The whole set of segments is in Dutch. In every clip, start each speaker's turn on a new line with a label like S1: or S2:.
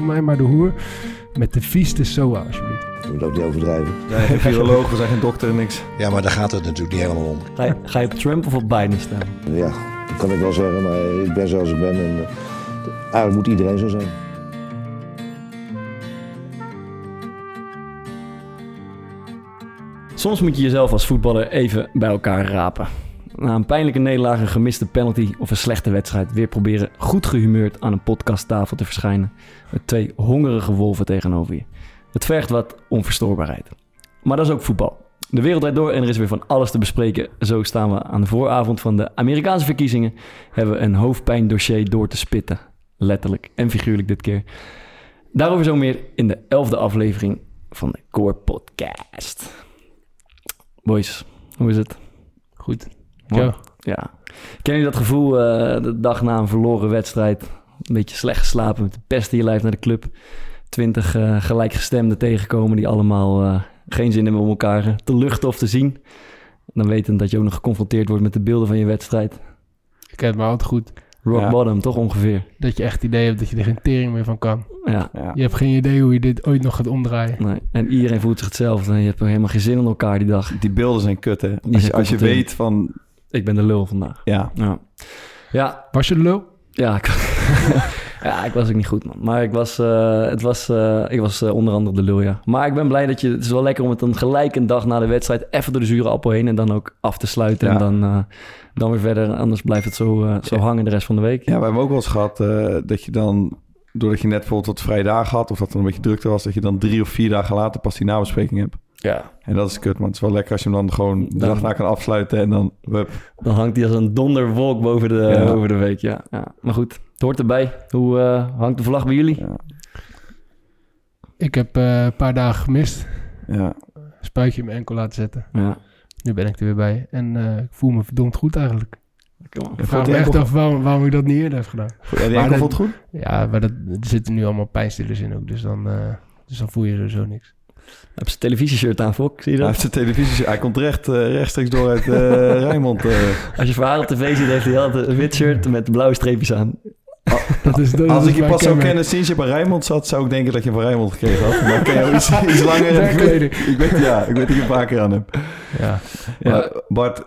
S1: Doe mij maar de hoer met de vieste SOA, alsjeblieft.
S2: Je moet ook niet overdrijven.
S3: Wij zijn geen viroloog, we zijn geen dokter en niks.
S2: Ja, maar daar gaat het natuurlijk niet helemaal om.
S4: Ga je, ga je op Trump of op Biden stemmen?
S2: Ja, dat kan ik wel zeggen, maar ik ben zoals ik ben. En, eh, eigenlijk moet iedereen zo zijn.
S4: Soms moet je jezelf als voetballer even bij elkaar rapen. Na een pijnlijke nederlaag, een gemiste penalty of een slechte wedstrijd... weer proberen goed gehumeurd aan een podcasttafel te verschijnen... met twee hongerige wolven tegenover je. Het vergt wat onverstoorbaarheid. Maar dat is ook voetbal. De wereld draait door en er is weer van alles te bespreken. Zo staan we aan de vooravond van de Amerikaanse verkiezingen. Hebben we een hoofdpijndossier door te spitten. Letterlijk en figuurlijk dit keer. Daarover zo meer in de elfde aflevering van de Core Podcast. Boys, hoe is het? Goed.
S1: Ja.
S4: Ja. Ken je dat gevoel eh, de dag na een verloren wedstrijd? Een beetje slecht geslapen met de pest in je lijf naar de club. Twintig eh, gelijkgestemden tegenkomen die allemaal eh, geen zin hebben om elkaar te luchten of te zien. Dan weten dat je ook nog geconfronteerd wordt met de beelden van je wedstrijd.
S1: Ik ken het maar altijd goed.
S4: Rock
S3: Ja.
S4: bottom, toch ongeveer?
S1: Dat je echt het idee hebt dat je er geen tering meer van kan.
S4: Ja.
S3: Ja.
S1: Je hebt geen idee hoe je dit ooit nog gaat omdraaien.
S4: Nee. En iedereen voelt zich hetzelfde. Je hebt helemaal geen zin in elkaar die dag.
S3: Die beelden zijn kut, hè?
S4: zijn
S3: Als je, als je
S4: confronterend.
S3: weet van...
S4: Ik ben de lul vandaag.
S3: Ja,
S4: Ja. Ja,
S1: Was je de lul?
S4: Ja, ik, ja, ik was ook niet goed, man. Maar ik was, eh, het was, eh, ik was eh, onder andere de lul, ja. Maar ik ben blij dat je... Het is wel lekker om het dan gelijk een dag na de wedstrijd... even door de zure appel heen en dan ook af te sluiten.
S3: Ja.
S4: En dan, eh, dan weer verder. Anders blijft het zo, eh, zo hangen de rest van de week.
S3: ja we hebben ook wel eens gehad eh, dat je dan... Doordat je net bijvoorbeeld wat vrije dagen had... of dat er een beetje drukte was... dat je dan drie of vier dagen later pas die nabespreking hebt.
S4: Ja.
S3: En dat is kut, man. Het is wel lekker als je hem dan gewoon de dag na kan afsluiten... en dan...
S4: Dan hangt hij als een donderwolk boven de,
S3: Ja.
S4: boven de week, ja. ja. Maar goed, het hoort erbij. Hoe eh, hangt de vlag bij jullie?
S3: Ja.
S1: Ik heb eh, een paar dagen gemist.
S3: Ja.
S1: Spuitje in mijn enkel laten zetten.
S4: Ja.
S1: Nu ben ik er weer bij. En eh, ik voel me verdomd goed eigenlijk. Ik vraag me echt af waarom, waarom ik dat niet eerder heb gedaan.
S3: Ja, die
S1: Maar
S3: enkel voelt goed?
S1: Ja, maar dat, er zitten nu allemaal pijnstillers in ook. Dus dan, eh, dus dan voel je sowieso niks.
S4: Heb je televisieshirt aan, Fok? Zie je
S3: Hij
S4: dat?
S3: heeft zijn televisie... Hij komt recht, eh, rechtstreeks door uit eh Rijnmond. eh.
S4: Als je verhaal op tv ziet, heeft hij altijd een wit shirt met blauwe streepjes aan.
S1: Dat is, dat
S3: Als
S1: is
S3: ik je pas zou kennen sinds je bij Rijnmond zat... zou ik denken dat je van Rijnmond gekregen had. Maar ik ken jou iets, iets langer.
S1: Werkkleding.
S3: ik weet, ja, ik weet dat je een paar keer aan hebt.
S1: Ja.
S3: Maar Bart,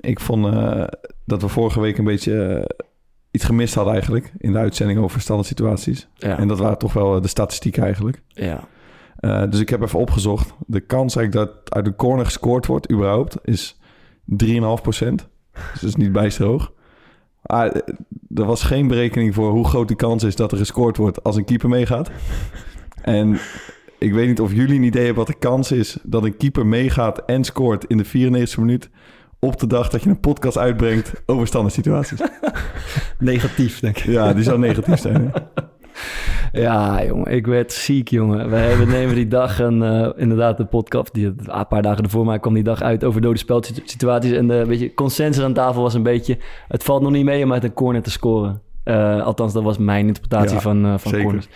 S3: ik vond eh, dat we vorige week een beetje eh, iets gemist hadden eigenlijk... in de uitzending over standaard situaties.
S4: Ja.
S3: En dat waren toch wel eh, de statistieken eigenlijk.
S4: ja.
S3: Dus ik heb even opgezocht. De kans eigenlijk dat uit een corner gescoord wordt überhaupt... is 3,5 procent. Dus dat is niet bijster hoog. Maar eh, er was geen berekening voor hoe groot die kans is... dat er gescoord wordt als een keeper meegaat. En ik weet niet of jullie een idee hebben wat de kans is... dat een keeper meegaat en scoort in de 94e minuut... op de dag dat je een podcast uitbrengt over standaard situaties.
S4: Negatief, denk ik.
S3: Ja, die zou negatief zijn. hè?
S4: Ja, jongen, ik werd ziek, jongen. We hebben, nemen die dag en eh, inderdaad de podcast, die, een paar dagen ervoor mij kwam die dag uit over dode spelsituaties. En de weet je, consensus aan tafel was een beetje, het valt nog niet mee om uit een corner te scoren. Eh, althans, dat was mijn interpretatie
S3: Ja,
S4: van, eh, van
S3: zeker.
S4: corners.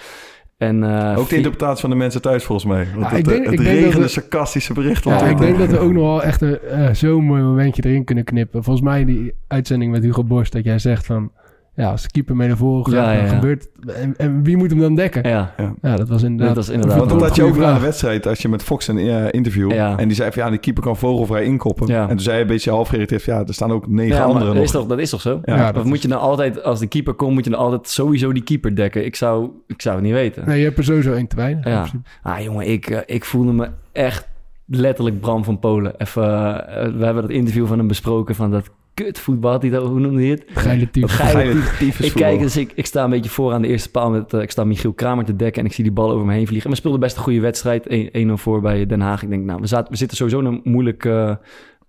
S4: En, eh,
S3: Ook de interpretatie van de mensen thuis volgens mij. Want
S1: Ja,
S3: het,
S1: ik denk-
S3: het
S1: ik denk dat
S3: regende
S1: we-
S3: sarcastische berichten. op
S1: Ja, ik denk dat we ook nog wel echt een, eh, zo'n mooi momentje erin kunnen knippen. Volgens mij in die uitzending met Hugo Borst dat jij zegt van... Ja, als de keeper mee naar voren gaat,
S4: Ja, ja,
S1: dan
S4: ja.
S1: gebeurt... En, en wie moet hem dan dekken? Ja,
S4: ja,
S1: dat was inderdaad...
S4: Dat was inderdaad-
S3: Want dat
S1: een
S3: had je ook na de wedstrijd, als je met Fox een eh, interview...
S4: Ja.
S3: en die zei van ja, de keeper kan vogelvrij inkoppen.
S4: Ja.
S3: En toen zei hij een beetje half geïrriteerd... ja, er staan ook negen anderen
S4: dat
S3: nog.
S4: is, toch, dat is toch zo?
S3: Ja,
S1: Ja,
S4: Of
S1: dat
S4: moet
S1: is-
S4: je nou altijd, als de keeper komt, moet je dan altijd sowieso die keeper dekken? Ik zou, ik zou het niet weten.
S1: Nee, je hebt er sowieso één te weinig. in
S4: Ja. Ah, jongen, ik, eh, ik voelde me echt letterlijk Bram van Polen. Even, eh, we hebben dat interview van hem besproken. Van dat kutvoetbal. had hij dat- Hoe noemde hij het?
S1: Geile type.
S4: Geile
S3: Geile
S4: Ik kijk, dus ik, ik sta een beetje voor aan de eerste paal. Met, eh, ik sta Michiel Kramer te dekken en ik zie die bal over me heen vliegen. En we speelden best een goede wedstrijd. 1 1-0 voor bij Den Haag. Ik denk, nou, we, zaten, we zitten sowieso in een moeilijke eh,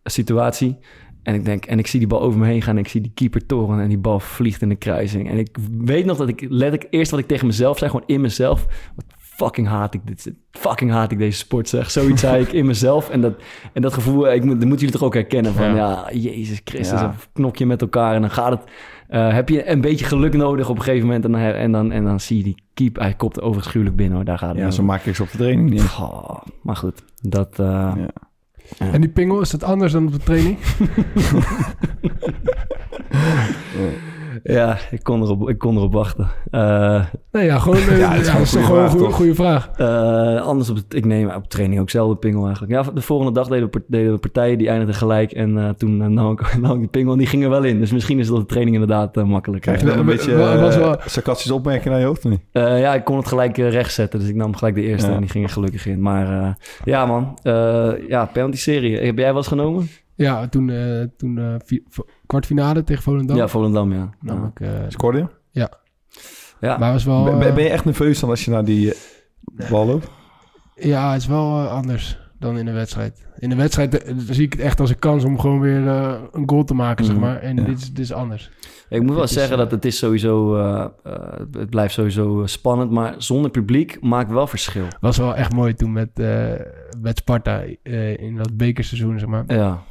S4: situatie. En ik denk, en ik zie die bal over me heen gaan. En ik zie die keeper toren en die bal vliegt in de kruising. En ik weet nog dat ik letterlijk eerst wat ik tegen mezelf zei, gewoon in mezelf. Wat fucking haat ik dit. Fucking haat ik deze sport, zeg. Zoiets zei ik in mezelf. En dat, en dat gevoel, ik, moet- dat moeten jullie toch ook herkennen. Van ja, Jezus Christus,
S3: Ja.
S4: een knokje met elkaar. En dan gaat het... eh, heb je een beetje geluk nodig op een gegeven moment. En dan, en dan, en dan zie je die keep. Hij kopt overigens gruwelijk binnen hoor. Daar gaat het
S3: Ja, zo maak ik ze op de training niet.
S4: Oh, maar goed, dat... eh,
S3: Ja.
S1: En die pingel, is dat anders dan op de training?
S4: Ja, ik kon erop, ik kon erop wachten. Eh,
S1: Nee, ja, gewoon, eh,
S3: Ja,
S1: dat is
S3: een
S1: toch
S3: goede
S1: gewoon een
S3: vraag,
S1: goede, vraag.
S4: eh, anders op ik neem op training ook zelf de pingel eigenlijk. Ja, de volgende dag deden we, deden we partijen die eindigden gelijk. En eh, toen nam, ik, nam ik de pingel en die ging er wel in. Dus misschien is dat de training inderdaad makkelijker.
S3: Krijg je dan een beetje
S1: was
S3: sarcastische opmerkingen naar je hoofd of niet?
S4: Eh, ja, ik kon het gelijk recht zetten. Dus ik nam gelijk de eerste
S3: Ja.
S4: en die ging er gelukkig in. Maar eh, ja man, Eh ja, penalty-serie. Heb jij wel eens genomen?
S1: Ja, toen, eh, toen eh, kwartfinale tegen Volendam.
S4: Ja, Volendam, ja. Ja.
S1: ik, eh,
S3: Scoorde je?
S4: ja.
S1: Maar het was wel...
S3: Ben, ben-
S1: eh,
S3: ben je echt nerveus dan als je naar die eh, bal loopt?
S1: Ja, het is wel anders dan in de wedstrijd. In de wedstrijd zie ik het echt als een kans om gewoon weer eh, een goal te maken, zeg
S4: Mhm.
S1: maar. En
S3: Ja.
S1: dit, is, dit is anders.
S4: Ik moet wel
S1: Het
S4: zeggen dat het is sowieso... eh, eh, het blijft sowieso spannend. Maar zonder publiek maakt wel verschil.
S1: was wel echt mooi toen met, eh, met Sparta eh, in dat bekerseizoen, zeg maar.
S4: Ja,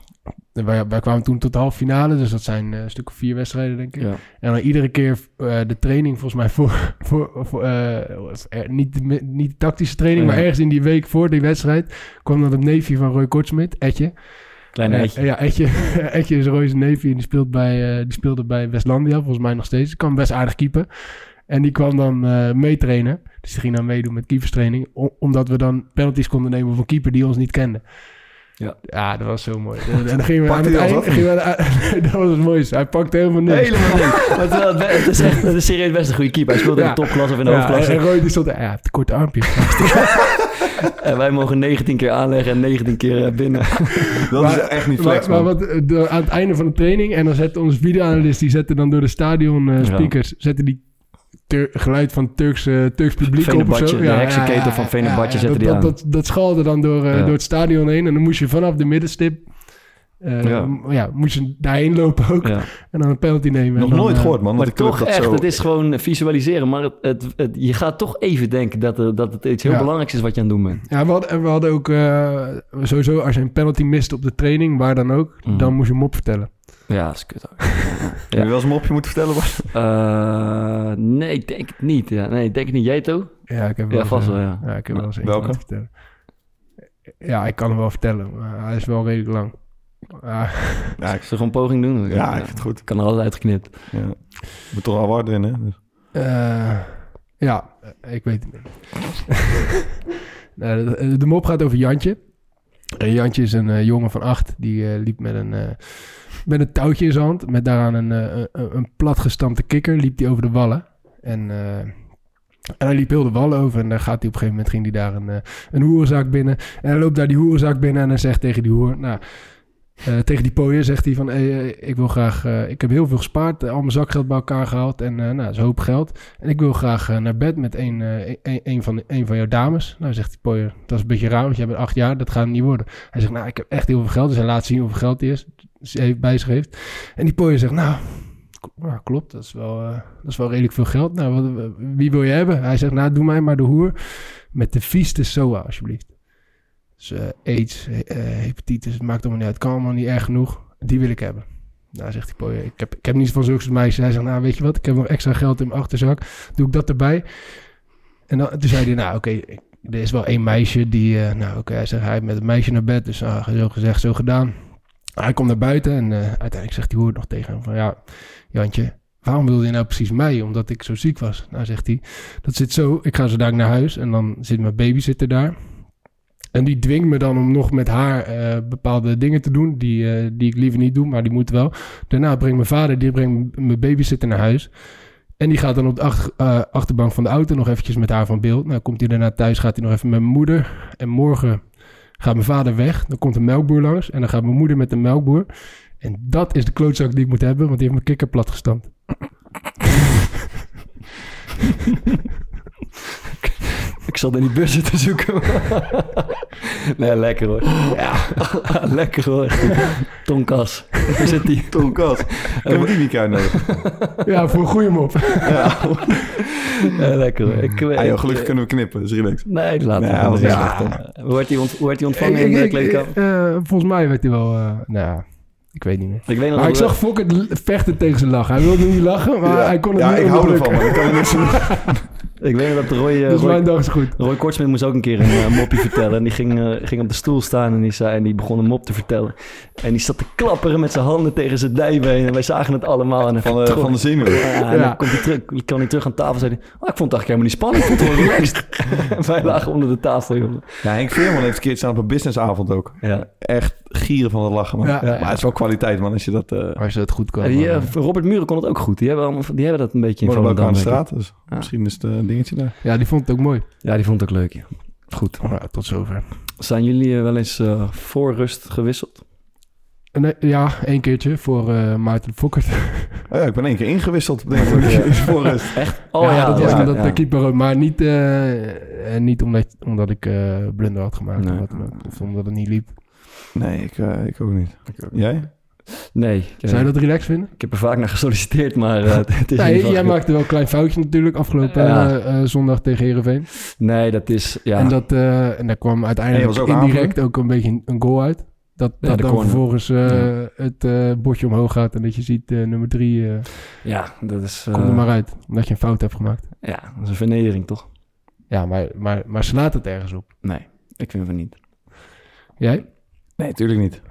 S1: Wij, wij kwamen toen tot de halve finale, dus dat zijn eh, een stuk of vier wedstrijden, denk ik.
S4: ja.
S1: En dan iedere keer eh, de training, volgens mij, voor, voor, voor eh, niet, niet de tactische training,
S4: Ja.
S1: maar ergens in die week voor die wedstrijd, kwam dan het neefje van Roy Kortsmit, Etje.
S4: Kleine etje.
S1: ja, Etje, Etje is Roy's neefje en die, speelt bij, die speelde bij Westlandia, volgens mij nog steeds. Die kan best aardig keepen. En die kwam dan eh meetrainen. Dus die ging dan meedoen met keeperstraining. omdat we dan penalties konden nemen van keeper die ons niet kende.
S4: Ja.
S1: ja, dat was zo mooi. En dan gingen we aan het
S3: hij
S1: eind... dat was het mooiste. Hij pakte helemaal niks.
S4: Helemaal niks. Maar terwijl het, het is echt het is serieus best een goede keeper. Hij speelt in de topklasse of in de
S1: Ja,
S4: hoofdklasse.
S1: en Roy die stond... Ja, te korte armpjes.
S4: En wij mogen 19 keer aanleggen en 19 keer eh, binnen.
S3: Dat
S1: Maar-
S3: is echt niet flex,
S1: maar wat, eh, de- aan het einde van de training... en dan zette onze videoanalist... die zette dan door de stadion eh, speakers... zette die Tur- geluid van Turks, eh, Turks publiek op zo.
S4: de heksenketel van Fenerbahce zette
S1: dat,
S4: die
S1: dat,
S4: aan.
S1: Dat, dat schalde dan door, eh,
S4: Ja.
S1: door het stadion heen. En dan moest je vanaf de middenstip... eh,
S4: Ja.
S1: ja, moest je daarheen lopen ook.
S4: Ja.
S1: En dan een penalty nemen.
S3: Nog
S1: dan,
S3: nooit
S1: eh,
S3: gehoord, man.
S4: Maar toch
S3: dat
S4: echt,
S3: zo-
S4: het is gewoon visualiseren. Maar het, het, het- je gaat toch even denken dat, er, dat het iets heel
S1: Ja.
S4: belangrijks is wat je aan het doen bent.
S1: Ja, we hadden, en we hadden ook eh, sowieso als je een penalty mist op de training, waar dan ook,
S4: Mhm.
S1: dan moest je hem opvertellen.
S4: Ja, dat is kut ook.
S3: Heb je wel eens een mopje moeten vertellen? Bart?
S4: Eh, nee, ik denk het niet. Ja. Nee, ik denk het niet. Jij toch?
S1: Ja, ik heb
S4: Ja,
S1: wel
S4: vast
S1: eens,
S4: wel,
S1: eh,
S4: ja.
S1: ik heb wel eens
S3: Welke?
S1: vertellen. Ja, ik kan hem wel vertellen, maar hij is wel redelijk lang. Ah,
S3: Ja, ik,
S4: we gewoon een poging doen?
S3: ja, ik vind het goed.
S4: Kan er altijd uitgeknipt.
S3: Ja. Moet toch al waard winnen, hè? Dus.
S1: eh, ja, eh, ik weet het niet. Nou, de, de mop gaat over Jantje. En Jantje is een eh, jongen van acht. Die eh, liep met een, eh, met een touwtje in zijn hand. Met daaraan een, eh, een, een platgestampte kikker. Liep hij over de wallen. En, eh, en hij liep heel de wallen over. En daar gaat hij op een gegeven moment ging hij daar een, eh, een binnen. En hij loopt daar die hoerenzak binnen. En hij zegt tegen die hoer... Nou, eh, tegen die pooier zegt hij van... Eh, ik wil graag... eh, ik heb heel veel gespaard. al mijn zakgeld bij elkaar gehaald. En eh, nou, een hoop geld. En ik wil graag naar bed met een, eh, een, van, een van jouw dames. Nou, zegt die pooier... Dat is een beetje raar, want jij bent acht jaar. Dat gaat niet worden. Hij zegt, nou, ik heb echt heel veel geld. Dus hij laat zien hoeveel geld hij is. Ze heeft bij zich heeft. En die pooier zegt, nou... ja, klopt, dat is, wel, dat is wel redelijk veel geld. Nou, wie wil je hebben? Hij zegt, nou, doe mij maar de hoer met de vieste SOA, alsjeblieft. Dus eh, aids, eh, hepatitis, het maakt allemaal niet uit. Kan allemaal niet erg genoeg. Die wil ik hebben. Nou, zegt pooier, ik heb, ik heb niets van zulke meisjes. Hij zegt, nou, weet je wat? Ik heb nog extra geld in mijn achterzak. Doe ik dat erbij? En dan, toen zei hij, nou, oké, er is wel één meisje die... eh, nou, oké, hij zegt, hij met het meisje naar bed. Dus ah, zo gezegd, zo gedaan. Hij komt naar buiten en uiteindelijk zegt die hoer nog tegen hem van... Ja, Jantje, waarom wilde je nou precies mij? Omdat ik zo ziek was. Nou, zegt hij, dat zit zo. Ik ga zo dadelijk naar huis en dan zit mijn babysitter daar. En die dwingt me dan om nog met haar eh, bepaalde dingen te doen... Die, eh, die ik liever niet doe, maar die moet wel. Daarna brengt mijn vader, die brengt mijn babysitter naar huis... En die gaat dan op de achter- eh, achterbank van de auto nog eventjes met haar van beeld. Nou, komt hij daarna thuis, gaat hij nog even met mijn moeder. En morgen gaat mijn vader weg. Dan komt een melkboer langs. En dan gaat mijn moeder met de melkboer. En dat is de klootzak die ik moet hebben, want die heeft mijn kikker plat gestampt.
S4: Ik zat in die bus te zoeken. nee, lekker hoor. Ja, lekker hoor. Tonkas. Waar zit die?
S3: Tonkas. Ik heb die niet nodig.
S1: Ja, voor een goede mop.
S4: Ja, lekker hoor. Ik,
S3: Ah, joh,
S4: ik-
S3: gelukkig kunnen we knippen, dus relax.
S4: Nee, laat
S3: Nee,
S4: het. Ja.
S3: slecht,
S4: Hoe werd hij ont, ontvangen
S1: Ik-
S4: in de kleedkamer?
S1: eh, volgens mij werd hij wel... eh, nou ja, ik weet niet meer.
S4: Ik weet nog
S1: Maar ik zag Fokker vechten tegen zijn lach. Hij wilde niet lachen, maar
S3: Ja.
S1: hij kon het
S3: Ja,
S1: niet
S3: ik hou ervan, man. Ik kan er niks.
S4: Ik weet nog dat Roy, eh,
S1: Dus
S4: Roy,
S1: mijn dag is goed.
S4: Roy Kortsmit moest ook een keer een eh, mopje vertellen. En die ging, eh, ging op de stoel staan en die, zei, en die begon een mop te vertellen. En die zat te klapperen met zijn handen tegen zijn dijbeen. En wij zagen het allemaal. En
S3: Van de, van de.
S4: Ja, en dan komt hij terug, kwam hij terug aan tafel en zei hij... "Oh, ik vond het eigenlijk helemaal niet spannend. Ik vond het wel relaxed. en wij lagen onder de tafel, jongen.
S3: Ja, Henk Veerman heeft een keer staan op een businessavond ook.
S4: Ja.
S3: Echt gieren van het lachen, man.
S1: Ja.
S3: Maar het is wel kwaliteit, man, als je dat... eh
S1: Als je het goed kan.
S4: Die, Robert Muren kon het ook goed. Die hebben, allemaal, die hebben dat een beetje in
S3: aan de straat, dus
S4: Ja.
S3: misschien is het dingetje daar.
S1: ja, die vond het ook mooi.
S4: Ja, die vond het ook leuk, ja. Goed.
S1: Ja, tot zover.
S4: Zijn jullie eh, wel eens eh, voor rust gewisseld?
S1: Nee, ja, één keertje voor eh Maarten Fokkert.
S3: Oh ja, ik ben één keer ingewisseld, denk ik. Ja. Voor rust.
S4: Echt? Oh
S1: ja, dat was omdat
S4: ja.
S1: de keeper ook. Maar niet, eh, en niet omdat, omdat ik eh blunder had gemaakt.
S4: Nee.
S1: Of, wat dan ook, of omdat het niet liep.
S3: Nee, ik, eh, ik ook niet. Jij?
S4: Nee. ik, eh,
S1: Zou je dat relaxed vinden?
S4: Ik heb er vaak naar gesolliciteerd, maar eh, het is
S1: Nee, jij maakte wel een klein foutje natuurlijk afgelopen
S4: Ja.
S1: eh, eh, zondag tegen Heerenveen.
S4: Nee, dat is... Ja.
S1: En, dat, eh, en daar kwam uiteindelijk
S3: ook
S1: indirect ook een beetje een goal uit. Dat,
S4: Ja,
S1: dat dan
S4: corner.
S1: vervolgens eh,
S4: Ja.
S1: het eh, bordje omhoog gaat en dat je ziet eh, nummer drie, eh
S4: ja, dat is... eh,
S1: kom er maar uit. Omdat je een fout hebt gemaakt.
S4: Ja, dat is een vernedering, toch?
S1: Ja, maar, maar, maar slaat het ergens op.
S4: Nee, ik vind van niet.
S1: Jij?
S3: Nee, natuurlijk niet.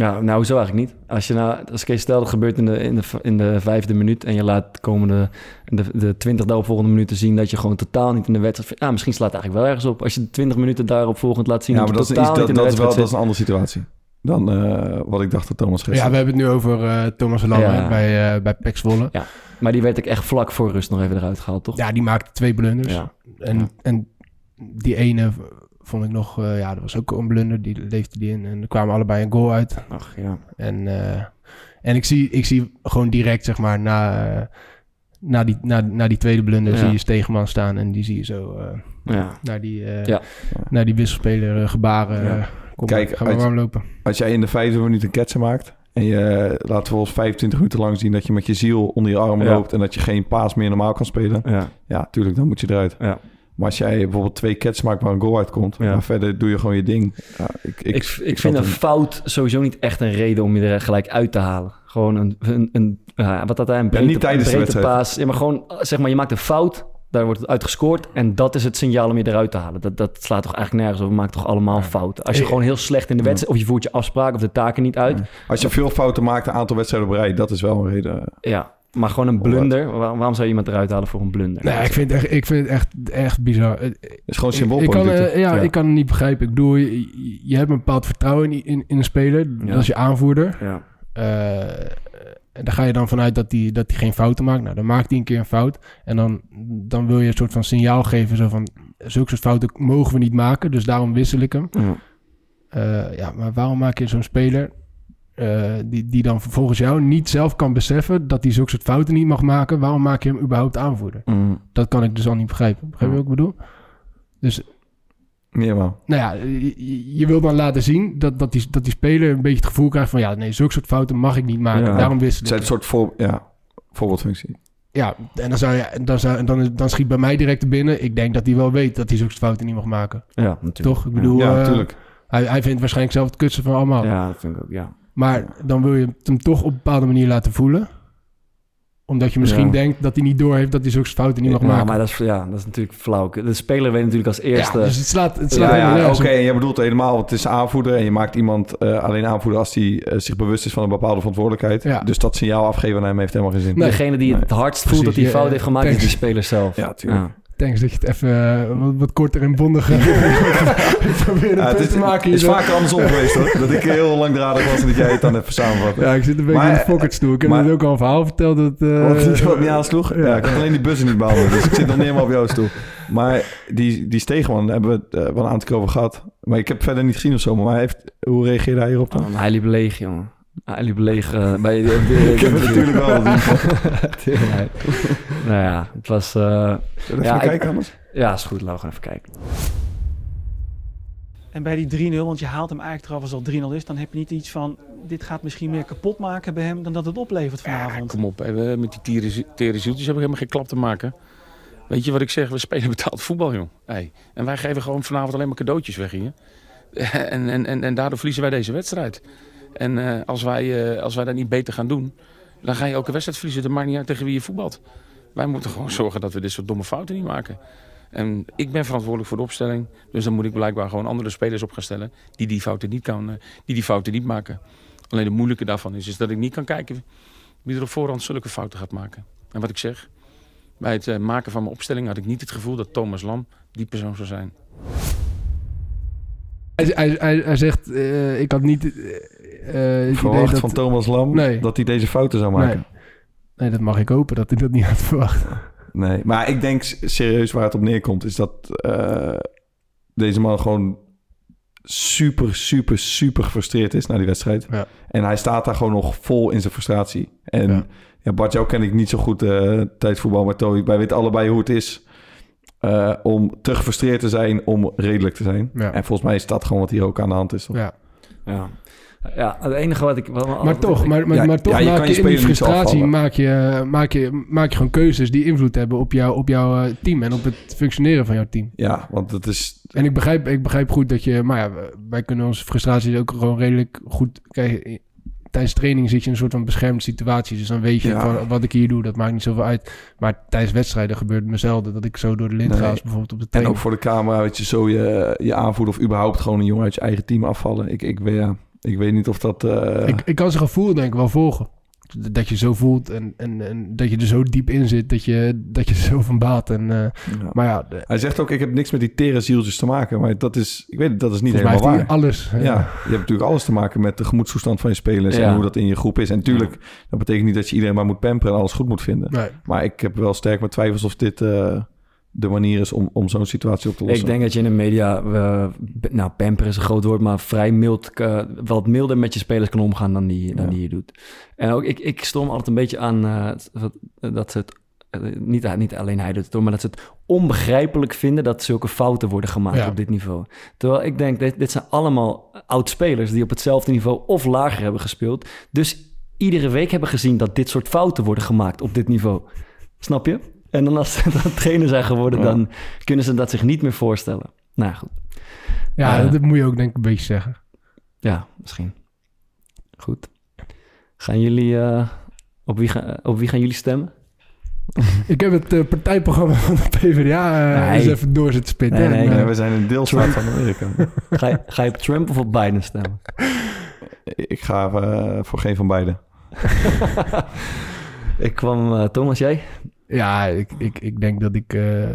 S4: Ja, nou, zo eigenlijk niet. Als je nou, als Kees stel dat gebeurt in de, in, de, in de vijfde minuut en je laat de komende, de, de twintig daaropvolgende minuten zien dat je gewoon totaal niet in de wedstrijd... Ja, misschien slaat het eigenlijk wel ergens op. Als je de twintig minuten daarop volgend laat zien
S3: Ja,
S4: dat
S3: maar
S4: je
S3: dat is,
S4: totaal
S3: iets,
S4: niet
S3: dat,
S4: in de
S3: dat is wel dat is een andere situatie dan eh, wat ik dacht dat Thomas
S1: Ja, we hebben het nu over eh, Thomas Lange
S4: Ja.
S1: bij, eh bij Pek Zwolle.
S4: zit. Maar die werd ik echt vlak voor rust nog even eruit gehaald, toch?
S1: Ja, die maakte twee blunders.
S4: Ja.
S1: En,
S4: Ja.
S1: en die ene vond ik nog... eh, ja, dat was ook een blunder. Die leefde die in. En er kwamen allebei een goal uit.
S4: Ach, ja.
S1: En, eh, en ik, zie, ik zie gewoon direct, zeg maar, na, na, die, na, na die tweede blunder...
S4: Ja.
S1: zie je Stegeman staan en die zie je zo... eh,
S4: Ja.
S1: naar die, eh,
S4: Ja.
S1: naar die wisselspeler gebaren.
S3: Ja.
S1: kom
S3: Kijk,
S1: maar, warm lopen.
S3: Als jij in de vijfde minuut een ketsen maakt en je laat vervolgens 25 minuten lang zien dat je met je ziel onder je armen
S4: Ja.
S3: loopt en dat je geen paas meer normaal kan spelen,
S4: Ja.
S3: ja, tuurlijk, dan moet je eruit.
S4: Ja.
S3: Maar als jij bijvoorbeeld twee ketsen maakt waar een goal uitkomt,
S4: Ja.
S3: maar verder doe je gewoon je ding. Ja, ik, ik,
S4: Ik, ik, vind een fout sowieso niet echt een reden om je er gelijk uit te halen. Gewoon een, een, een ja, wat dat hij een breedte,
S3: niet tijdens de
S4: een breedte
S3: wedstrijd.
S4: paas. Ja, maar gewoon, zeg maar, je maakt een fout, daar wordt het uit gescoord en dat is het signaal om je eruit te halen. Dat, dat slaat toch eigenlijk nergens op. We maken toch allemaal fouten. Als je gewoon heel slecht in de wedstrijd, of je voert je afspraak of de taken niet uit.
S3: Als je veel fouten maakt, een aantal wedstrijden op rij, dat is wel een reden.
S4: Ja, maar gewoon een blunder. Waar- waarom zou je iemand eruit halen voor een blunder?
S1: Nee, ik vind het echt, ik vind het echt, echt bizar. Het-
S3: is gewoon
S1: Ik, ik, kan, eh, ja,
S4: Ja.
S1: ik kan het niet begrijpen. Ik bedoel, je, je hebt een bepaald vertrouwen in, in, in een speler.
S4: Ja.
S1: Dat is je aanvoerder.
S4: Ja.
S1: Eh, en daar ga je dan vanuit dat hij dat die geen fouten maakt. Nou, dan maakt hij een keer een fout. En dan, dan wil je een soort van signaal geven. Zo van, zulke soort fouten mogen we niet maken. Dus daarom wissel ik hem.
S4: Ja.
S1: Eh, ja, maar waarom maak je zo'n speler... eh, die, die dan vervolgens jou niet zelf kan beseffen... dat hij zulke soort fouten niet mag maken... waarom maak je hem überhaupt aanvoerder?
S4: Mm.
S1: Dat kan ik dus al niet begrijpen. Begrijp je wat ik bedoel? Dus
S3: Ja, maar.
S1: nou ja, je, je wil dan laten zien dat, dat, die, dat die speler een beetje het gevoel krijgt van... ja, nee, zulke soort fouten mag ik niet maken.
S4: Ja.
S1: Daarom
S3: Het zijn
S1: ik.
S3: een soort voor, ja, voorbeeldfunctie.
S1: Ja, en dan, zou je, dan, zou, dan, dan schiet bij mij direct te binnen... ik denk dat hij wel weet dat hij zulke soort fouten niet mag maken.
S4: ja, natuurlijk.
S1: Toch? Ik bedoel,
S3: ja,
S1: eh,
S3: natuurlijk.
S1: hij, hij vindt waarschijnlijk zelf het kutste van allemaal.
S4: Ja, dat vind ik ook, ja.
S1: Maar dan wil je het hem toch op een bepaalde manier laten voelen. Omdat je misschien
S4: Ja.
S1: denkt dat hij niet doorheeft... dat hij zulke fouten niet mag
S4: Ja,
S1: maken.
S4: maar dat is, ja, dat is natuurlijk flauw. De speler weet natuurlijk als eerste...
S1: Ja, dus het slaat, het slaat
S3: Ja, ja oké. En jij bedoelt helemaal, het is aanvoerder en je maakt iemand eh, alleen aanvoerder als hij eh, zich bewust is van een bepaalde verantwoordelijkheid.
S1: Ja.
S3: Dus dat signaal afgeven aan hem heeft helemaal geen zin.
S1: Nee.
S4: Degene die het hardst voelt
S1: Precies,
S4: dat hij fout heeft gemaakt, is die speler zelf.
S3: Ja, tuurlijk.
S1: Thanks dat je het even eh, wat, wat korter en bondiger probeerde
S3: Ja, het
S1: te maken.
S3: het is vaker andersom geweest hoor. Dat ik heel langdradig was en dat jij het dan even samenvat.
S1: Ja, ik zit een beetje
S3: Maar,
S1: in de pocketstoel. Ik heb
S3: maar-
S1: net ook al een verhaal verteld. Dat, eh,
S3: Wat niet, wat niet aansloeg? Ja.
S1: ja.
S3: ik had alleen die bussen niet behandeld. Dus ik zit nog niet helemaal op jouw stoel. Maar die, die Stegeman hebben we het eh, wel een aantal keer over gehad. Maar ik heb verder niet gezien of zo. Maar hij heeft, hoe reageerde hij hierop dan?
S4: Oh, hij liep leeg, jongen. Ah, hij liep leeg eh, bij de, de,
S3: Ik heb het natuurlijk wel
S4: nou ja, het was... eh,
S3: Zullen we
S4: Ja,
S3: even
S4: ik-
S3: kijken anders?
S4: ja, is goed. Laten we gewoon even kijken.
S5: En bij die 3-0, want je haalt hem eigenlijk eraf als al 3-0 is, dan heb je niet iets van, dit gaat misschien meer kapot maken bij hem dan dat het oplevert vanavond.
S6: Kom op, hè. Met die tere, tere zieltjes hebben we helemaal geen klap te maken. Weet je wat ik zeg? We spelen betaald voetbal, joh. Hey. En wij geven gewoon vanavond alleen maar cadeautjes weg hier. en, en, en, en daardoor verliezen wij deze wedstrijd. En eh, als, wij, eh, als wij dat niet beter gaan doen, dan ga je elke wedstrijd verliezen. Dat maakt niet tegen wie je voetbalt. Wij moeten gewoon zorgen dat we dit soort domme fouten niet maken. En ik ben verantwoordelijk voor de opstelling. Dus dan moet ik blijkbaar gewoon andere spelers op gaan stellen die die fouten niet, kan, eh, die die niet maken. Alleen het moeilijke daarvan is, is dat ik niet kan kijken wie er op voorhand zulke fouten gaat maken. En wat ik zeg, bij het maken van mijn opstelling had ik niet het gevoel dat Thomas Lam die persoon zou zijn.
S1: Hij, hij, hij, zegt, ik had niet het
S3: Verwacht
S1: idee dat...
S3: van Thomas Lam
S1: Nee.
S3: dat hij deze fouten zou maken.
S1: nee. nee, dat mag ik hopen, dat hij dat niet had verwacht.
S3: Nee, maar ik denk serieus waar het op neerkomt, is dat eh, deze man gewoon super, super, super gefrustreerd is na die wedstrijd.
S1: Ja.
S3: En hij staat daar gewoon nog vol in zijn frustratie. En
S1: Ja.
S3: ja. Bart, jou ken ik niet zo goed eh tijdens voetbal, maar Toy, wij weten allebei hoe het is eh, om te gefrustreerd te zijn, om redelijk te zijn.
S1: Ja.
S3: En volgens mij is dat gewoon wat hier ook aan de hand is. toch?
S1: Ja.
S4: Ja. Ja, het enige wat ik... Wat,
S1: Maar toch, maar, maar,
S3: Ja,
S1: maar toch
S3: ja,
S1: maak
S3: kan
S1: je,
S3: je
S1: in die frustratie maak je, maak, je, maak je gewoon keuzes die invloed hebben op, jou, op jouw eh, team en op het functioneren van jouw team.
S3: Ja, want het is...
S1: En ik begrijp, ik begrijp goed dat je, maar ja, wij kunnen onze frustraties ook gewoon redelijk goed krijgen. Tijdens training zit je in een soort van beschermde situatie. Dus dan weet je
S3: Ja.
S1: van wat ik hier doe, dat maakt niet zoveel uit. Maar tijdens wedstrijden gebeurt het me zelden dat ik zo door de lint
S3: Nee.
S1: ga als bijvoorbeeld op de
S3: En ook voor de camera, weet je, zo je, je aanvoerder of überhaupt gewoon een jongen uit je eigen team afvallen. Ik, ik, weet, ja, ik weet niet of dat... eh,
S1: Ik, ik kan zijn gevoel denk ik wel volgen. Dat je zo voelt en, en, en dat je er zo diep in zit dat je, dat je er zo van baat. En, eh,
S3: ja.
S1: maar ja, de-
S3: Hij zegt ook, ik heb niks met die tere zieltjes te maken. Maar dat is, ik weet het, dat is niet
S1: volgens mij
S3: helemaal
S1: heeft
S3: waar.
S1: hij alles. eh,
S3: Ja, je hebt natuurlijk alles te maken met de gemoedstoestand van je spelers
S4: Ja.
S3: en hoe dat in je groep is. En natuurlijk, dat betekent niet dat je iedereen maar moet pamperen en alles goed moet vinden.
S1: Nee.
S3: Maar ik heb wel sterk mijn twijfels of dit eh, de manier is om, om zo'n situatie op te lossen.
S4: Ik denk dat je in de media, eh, nou, pamper is een groot woord, maar vrij mild, eh, wat milder met je spelers kan omgaan dan die, dan
S3: Ja.
S4: die je doet. En ook, ik, ik stom altijd een beetje aan eh, dat ze het, niet, niet alleen hij doet het hoor, maar dat ze het onbegrijpelijk vinden dat zulke fouten worden gemaakt
S1: Ja.
S4: op dit niveau. Terwijl ik denk, dit, dit zijn allemaal oud-spelers die op hetzelfde niveau of lager hebben gespeeld. Dus iedere week hebben gezien dat dit soort fouten worden gemaakt op dit niveau. Snap je? En dan als ze dan trainer zijn geworden,
S3: Ja.
S4: dan kunnen ze dat zich niet meer voorstellen. Nou goed,
S1: Ja,
S4: Eh.
S1: dat moet je ook denk ik een beetje zeggen.
S4: ja, misschien. Goed. Gaan jullie, eh, op, wie ga, op wie gaan jullie stemmen?
S1: Ik heb het eh, partijprogramma van de PvdA eh,
S4: Nee.
S1: eens even door zitten spitten.
S4: Nee, nee,
S3: we zijn een deelstaat van Amerika.
S4: Ga je, ga je op Trump of op Biden stemmen?
S3: ik ga voor geen van beide.
S4: ik kwam, Thomas, jij?
S1: Ja, ik, ik, ik denk dat ik eh, eh,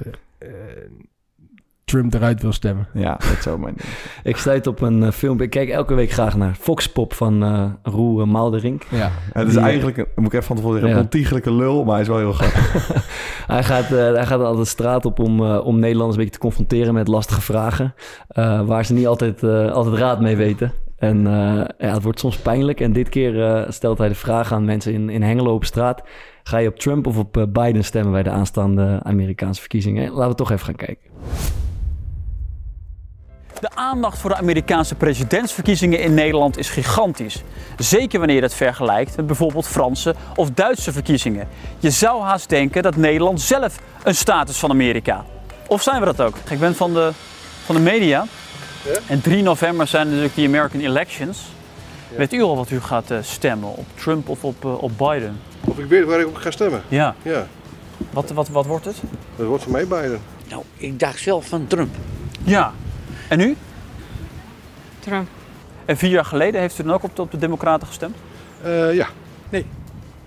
S1: Trump eruit wil stemmen.
S3: Ja, dat zou mijn ding.
S4: Ik stuit op een uh, filmpje. Ik kijk elke week graag naar Fox Pop van uh, Roe Maalderink.
S1: Ja.
S3: Het is
S4: Die-
S3: eigenlijk, een, moet ik even van tevoren zeggen,
S4: Ja.
S3: een ontiegelijke lul, maar hij is wel heel grappig.
S4: hij, gaat, uh, hij gaat altijd de straat op om, uh, om Nederlanders een beetje te confronteren met lastige vragen. Uh, waar ze niet altijd, uh, altijd raad mee weten. En uh, ja, het wordt soms pijnlijk. En dit keer uh, stelt hij de vraag aan mensen in, in Hengelo op straat. Ga je op Trump of op uh, Biden stemmen bij de aanstaande Amerikaanse verkiezingen? Laten we toch even gaan kijken.
S7: De aandacht voor de Amerikaanse presidentsverkiezingen in Nederland is gigantisch. Zeker wanneer je het vergelijkt met bijvoorbeeld Franse of Duitse verkiezingen. Je zou haast denken dat Nederland zelf een staat is van Amerika. Of zijn we dat ook? Ik ben van de, van de media.
S8: Ja?
S7: En 3 november zijn natuurlijk die American elections.
S8: Ja.
S7: Weet u al wat u gaat uh, stemmen? Op Trump of op, uh, op Biden?
S8: Of ik weet waar ik op ga stemmen.
S7: Ja.
S8: Ja,
S7: Wat, wat, wat wordt het?
S8: dat wordt voor mij Biden.
S9: Nou, ik dacht zelf van Trump.
S7: Ja. En u?
S10: Trump.
S7: En vier jaar geleden heeft u dan ook op de, op de Democraten gestemd?
S8: Uh, ja.
S10: Nee.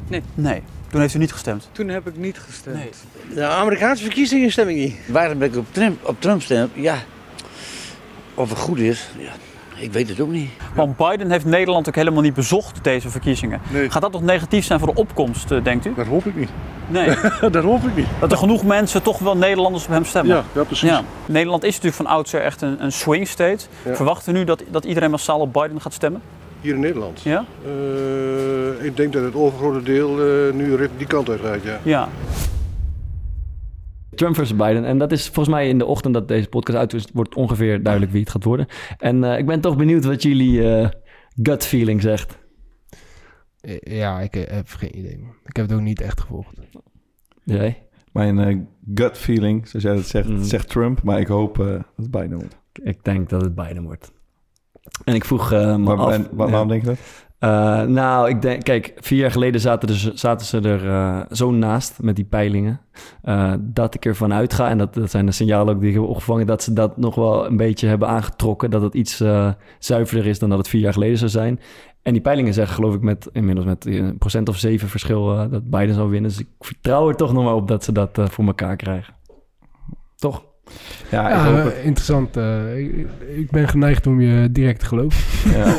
S10: Nee.
S7: Nee. Toen heeft u niet gestemd?
S10: Toen heb ik niet gestemd.
S7: Nee.
S9: De Amerikaanse verkiezingen stem ik niet. Waarom ben ik op Trump, op Trump stem? Ja, of het goed is, ja, ik weet het ook niet.
S7: Want Biden heeft Nederland ook helemaal niet bezocht, deze verkiezingen.
S8: Nee.
S7: Gaat dat nog negatief zijn voor de opkomst, uh, denkt u?
S8: Dat hoop ik niet.
S7: Nee.
S8: dat hoop ik niet.
S7: Dat er genoeg mensen toch wel Nederlanders op hem stemmen?
S8: Ja, ja precies.
S7: Ja. Nederland is natuurlijk van oudsher echt een, een swing state.
S8: Ja.
S7: Verwachten u nu dat, dat iedereen massaal op Biden gaat stemmen?
S8: Hier in Nederland?
S7: Ja?
S8: Eh, ik denk dat het overgrote deel eh, nu die kant uit gaat, ja.
S7: Ja.
S4: Trump versus Biden. En dat is volgens mij in de ochtend dat deze podcast uit is, wordt ongeveer duidelijk wie het gaat worden. En eh, ik ben toch benieuwd wat jullie eh, gut feeling zegt.
S1: Eh, Ja, ik heb geen idee. man. Ik heb het ook niet echt gevolgd.
S4: Jij?
S3: Mijn eh, gut feeling, zoals jij dat zegt,
S4: Mm.
S3: zegt Trump. Maar ik hoop dat het Biden wordt.
S4: Ik denk dat het Biden wordt. En ik vroeg eh, me
S3: Waar-
S4: af...
S3: waarom denk je dat?
S4: Eh, nou, ik denk, kijk, vier jaar geleden zaten, zaten ze er eh, zo naast met die peilingen. eh, dat ik ervan uitga, en dat, dat zijn de signalen ook die ik heb opgevangen, dat ze dat nog wel een beetje hebben aangetrokken. Dat het iets zuiverder is dan dat het vier jaar geleden zou zijn. En die peilingen zeggen, geloof ik, met inmiddels met een procent of zeven verschil dat Biden zou winnen. Dus ik vertrouw er toch nog maar op dat ze dat voor elkaar krijgen. Toch?
S3: Ja, hoop
S1: interessant. eh, ik, ik ben geneigd om je direct te geloven.
S3: Ja.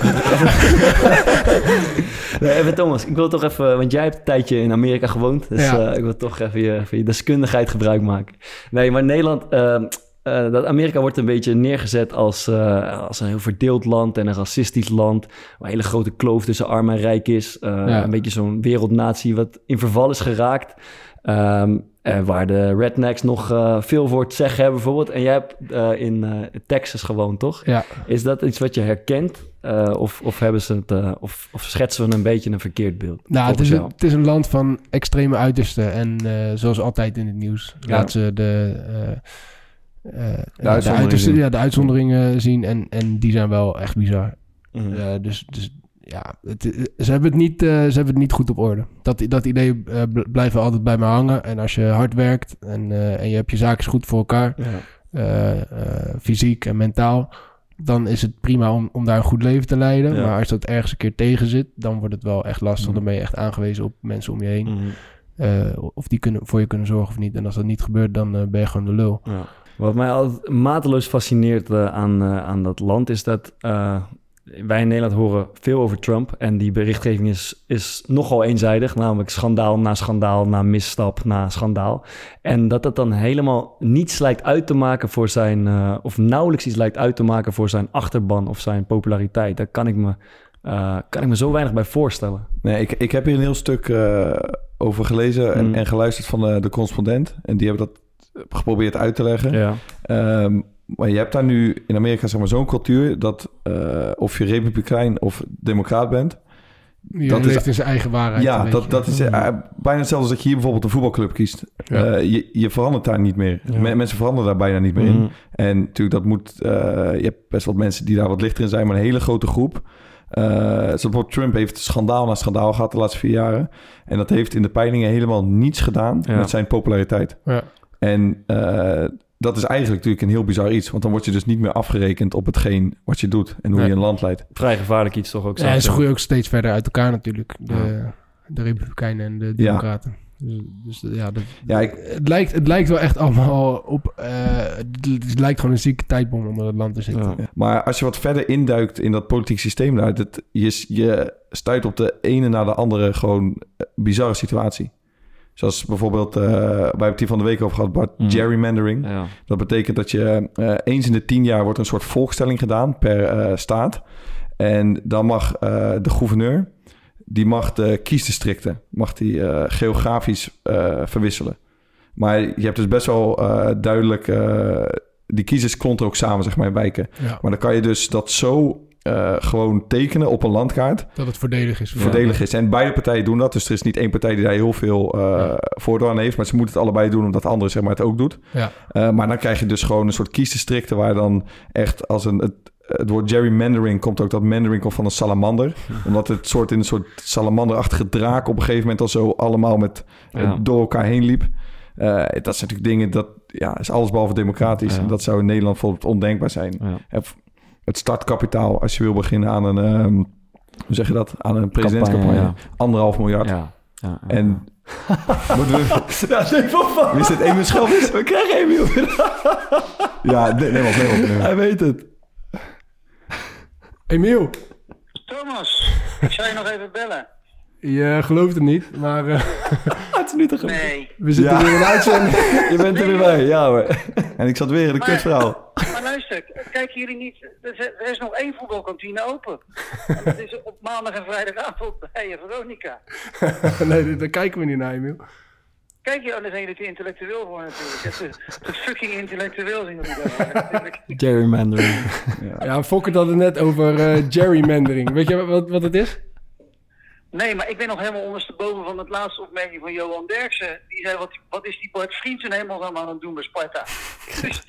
S4: Nee, even Thomas, ik wil toch even, want jij hebt een tijdje in Amerika gewoond, dus
S1: Ja.
S4: eh, ik wil toch even je, deskundigheid gebruik maken. Nee, maar Nederland, eh, eh, dat Amerika wordt een beetje neergezet als, eh, als een heel verdeeld land en een racistisch land, waar een hele grote kloof tussen arm en rijk is. Eh,
S1: Ja.
S4: Een beetje zo'n wereldnatie wat in verval is geraakt. Ehm, eh, waar de rednecks nog eh, veel voor te zeggen hebben bijvoorbeeld. En jij hebt eh, in eh, Texas gewoond, toch?
S1: Ja.
S4: Is dat iets wat je herkent? Eh, of, of, hebben ze het, eh, of, of schetsen we een beetje een verkeerd beeld?
S1: Nou, het is, een, het is een land van extreme uitersten. En eh, zoals altijd in het nieuws
S4: Ja.
S1: laten ze de, eh, eh, de,
S3: uitzonderingen
S1: ja, de uitzonderingen zien. En, en die zijn wel echt bizar.
S4: Mhm.
S1: Eh, dus, dus ja, het, ze, hebben het niet, eh, ze hebben het niet goed op orde. Dat, dat idee eh, bl- blijft altijd bij me hangen. En als je hard werkt en, eh, en je hebt je zaken goed voor elkaar,
S4: Ja.
S1: eh, eh, fysiek en mentaal, dan is het prima om, om daar een goed leven te leiden.
S4: Ja.
S1: Maar als dat ergens een keer tegen zit, dan wordt het wel echt lastig.
S4: Mhm.
S1: Dan ben je echt aangewezen op mensen om je heen.
S4: Mhm.
S1: eh, of die kunnen, voor je kunnen zorgen of niet. En als dat niet gebeurt, dan eh, ben je gewoon de lul.
S4: Ja. Wat mij altijd mateloos fascineert eh, aan, eh, aan dat land is dat eh, wij in Nederland horen veel over Trump. En die berichtgeving is, is nogal eenzijdig, namelijk schandaal na schandaal, na misstap na schandaal. En dat dat dan helemaal niets lijkt uit te maken voor zijn, eh, of nauwelijks iets lijkt uit te maken voor zijn achterban of zijn populariteit. Daar kan ik me, eh, kan ik me zo weinig bij voorstellen.
S3: Nee, ik, ik heb hier een heel stuk eh, over gelezen en,
S4: Mm.
S3: en geluisterd van de, de correspondent. En die hebben dat geprobeerd uit te leggen.
S4: Ja.
S3: Ehm, maar je hebt daar nu in Amerika zeg maar, zo'n cultuur dat eh, of je republikein of democraat bent.
S1: Je
S3: Dat is-
S1: leeft in zijn eigen waarheid.
S3: ja,
S1: een
S3: dat,
S1: beetje.
S3: dat is eh, bijna hetzelfde als dat je hier bijvoorbeeld een voetbalclub kiest.
S1: Ja.
S3: Eh, je, je verandert daar niet meer.
S4: Ja.
S3: Mensen veranderen daar bijna niet meer
S4: Mhm.
S3: in. En natuurlijk, dat moet... eh, je hebt best wat mensen die daar wat lichter in zijn, maar een hele grote groep. Eh bijvoorbeeld Trump heeft schandaal na schandaal gehad de laatste vier jaren. En dat heeft in de peilingen helemaal niets gedaan
S4: Ja.
S3: met zijn populariteit.
S1: Ja.
S3: En eh, dat is eigenlijk natuurlijk een heel bizar iets. Want dan word je dus niet meer afgerekend op hetgeen wat je doet en hoe je een land leidt.
S4: Vrij gevaarlijk iets toch ook.
S1: Ja, ze groeien ook steeds verder uit elkaar natuurlijk. De, de Republikeinen en de Democraten. Dus, dus ja, dat,
S3: Ja, ik-
S1: het, lijkt, het lijkt wel echt allemaal op... eh, het, het lijkt gewoon een zieke tijdbom onder het land te zitten.
S4: Ja.
S3: Maar als je wat verder induikt in dat politieke systeem daar, dat, je, je stuit op de ene na de andere gewoon eh, bizarre situatie. Zoals bijvoorbeeld, eh wij hebben het hier van de week over gehad, Bart,
S4: Mhm.
S3: gerrymandering.
S4: Ja.
S3: Dat betekent dat je eh, eens in de tien jaar wordt een soort volkstelling gedaan per eh, staat. En dan mag eh, de gouverneur, die mag de kiesdistricten, mag die eh, geografisch eh, verwisselen. Maar je hebt dus best wel eh, duidelijk, eh, die kiezers klonten ook samen, zeg maar, in wijken.
S1: Ja,
S3: Maar dan kan je dus dat zo eh, gewoon tekenen op een landkaart.
S1: dat het voordelig is. voor-
S3: Voordelig is. En beide partijen doen dat. Dus er is niet één partij die daar heel veel eh
S1: Ja.
S3: voordeel aan heeft. Maar ze moeten het allebei doen omdat de andere zeg maar, het ook doet.
S1: Ja.
S3: Eh, maar dan krijg je dus gewoon een soort kiesdistricten waar dan echt als een... Het, het woord gerrymandering komt ook dat mandering komt van een salamander. Omdat het soort in een soort salamanderachtige draak op een gegeven moment al zo allemaal met eh,
S4: Ja.
S3: door elkaar heen liep. Eh, dat zijn natuurlijk dingen dat ja, is alles behalve democratisch.
S4: Ja.
S3: En dat zou in Nederland bijvoorbeeld ondenkbaar zijn.
S4: Ja.
S3: Het- startkapitaal, als je wil beginnen aan een, ehm, hoe zeg je dat, aan een presidentscampagne,
S4: Campagne,
S3: anderhalf miljard.
S4: Ja. Ja. ja.
S3: En moeten we,
S4: Ja, nee, van
S3: wie is het? Emiel Schelvis?
S4: We krijgen Emiel.
S3: Ja, nee, neem op, neem op. neem op.
S4: Hij weet het.
S1: Emiel,
S11: Thomas, ik zou je nog even bellen.
S1: Je gelooft het niet, maar eh,
S4: Het is nu te geloven.
S11: Nee.
S1: we zitten
S3: Ja.
S1: weer in de uitzending.
S4: Je bent er weer bij, ja hoor.
S3: En ik zat weer in de
S11: Maar-
S3: kutverhaal.
S11: Luister, kijken jullie niet... Er is, nog één voetbalkantine open. En dat is op maandag en vrijdagavond bij Veronica.
S1: nee, daar kijken we niet naar, Emiel.
S11: Kijk je, anders zijn jullie te intellectueel voor natuurlijk. Het is te fucking intellectueel zijn jullie daar natuurlijk.
S4: Gerrymandering.
S1: Ja, Fokker had het net over eh, gerrymandering. Weet je wat, wat het is?
S11: Nee, maar ik ben nog helemaal ondersteboven van het laatste opmerking van Johan Derksen. Die zei, wat, wat is die Bart Vriendsen helemaal aan het doen bij Sparta? Dus,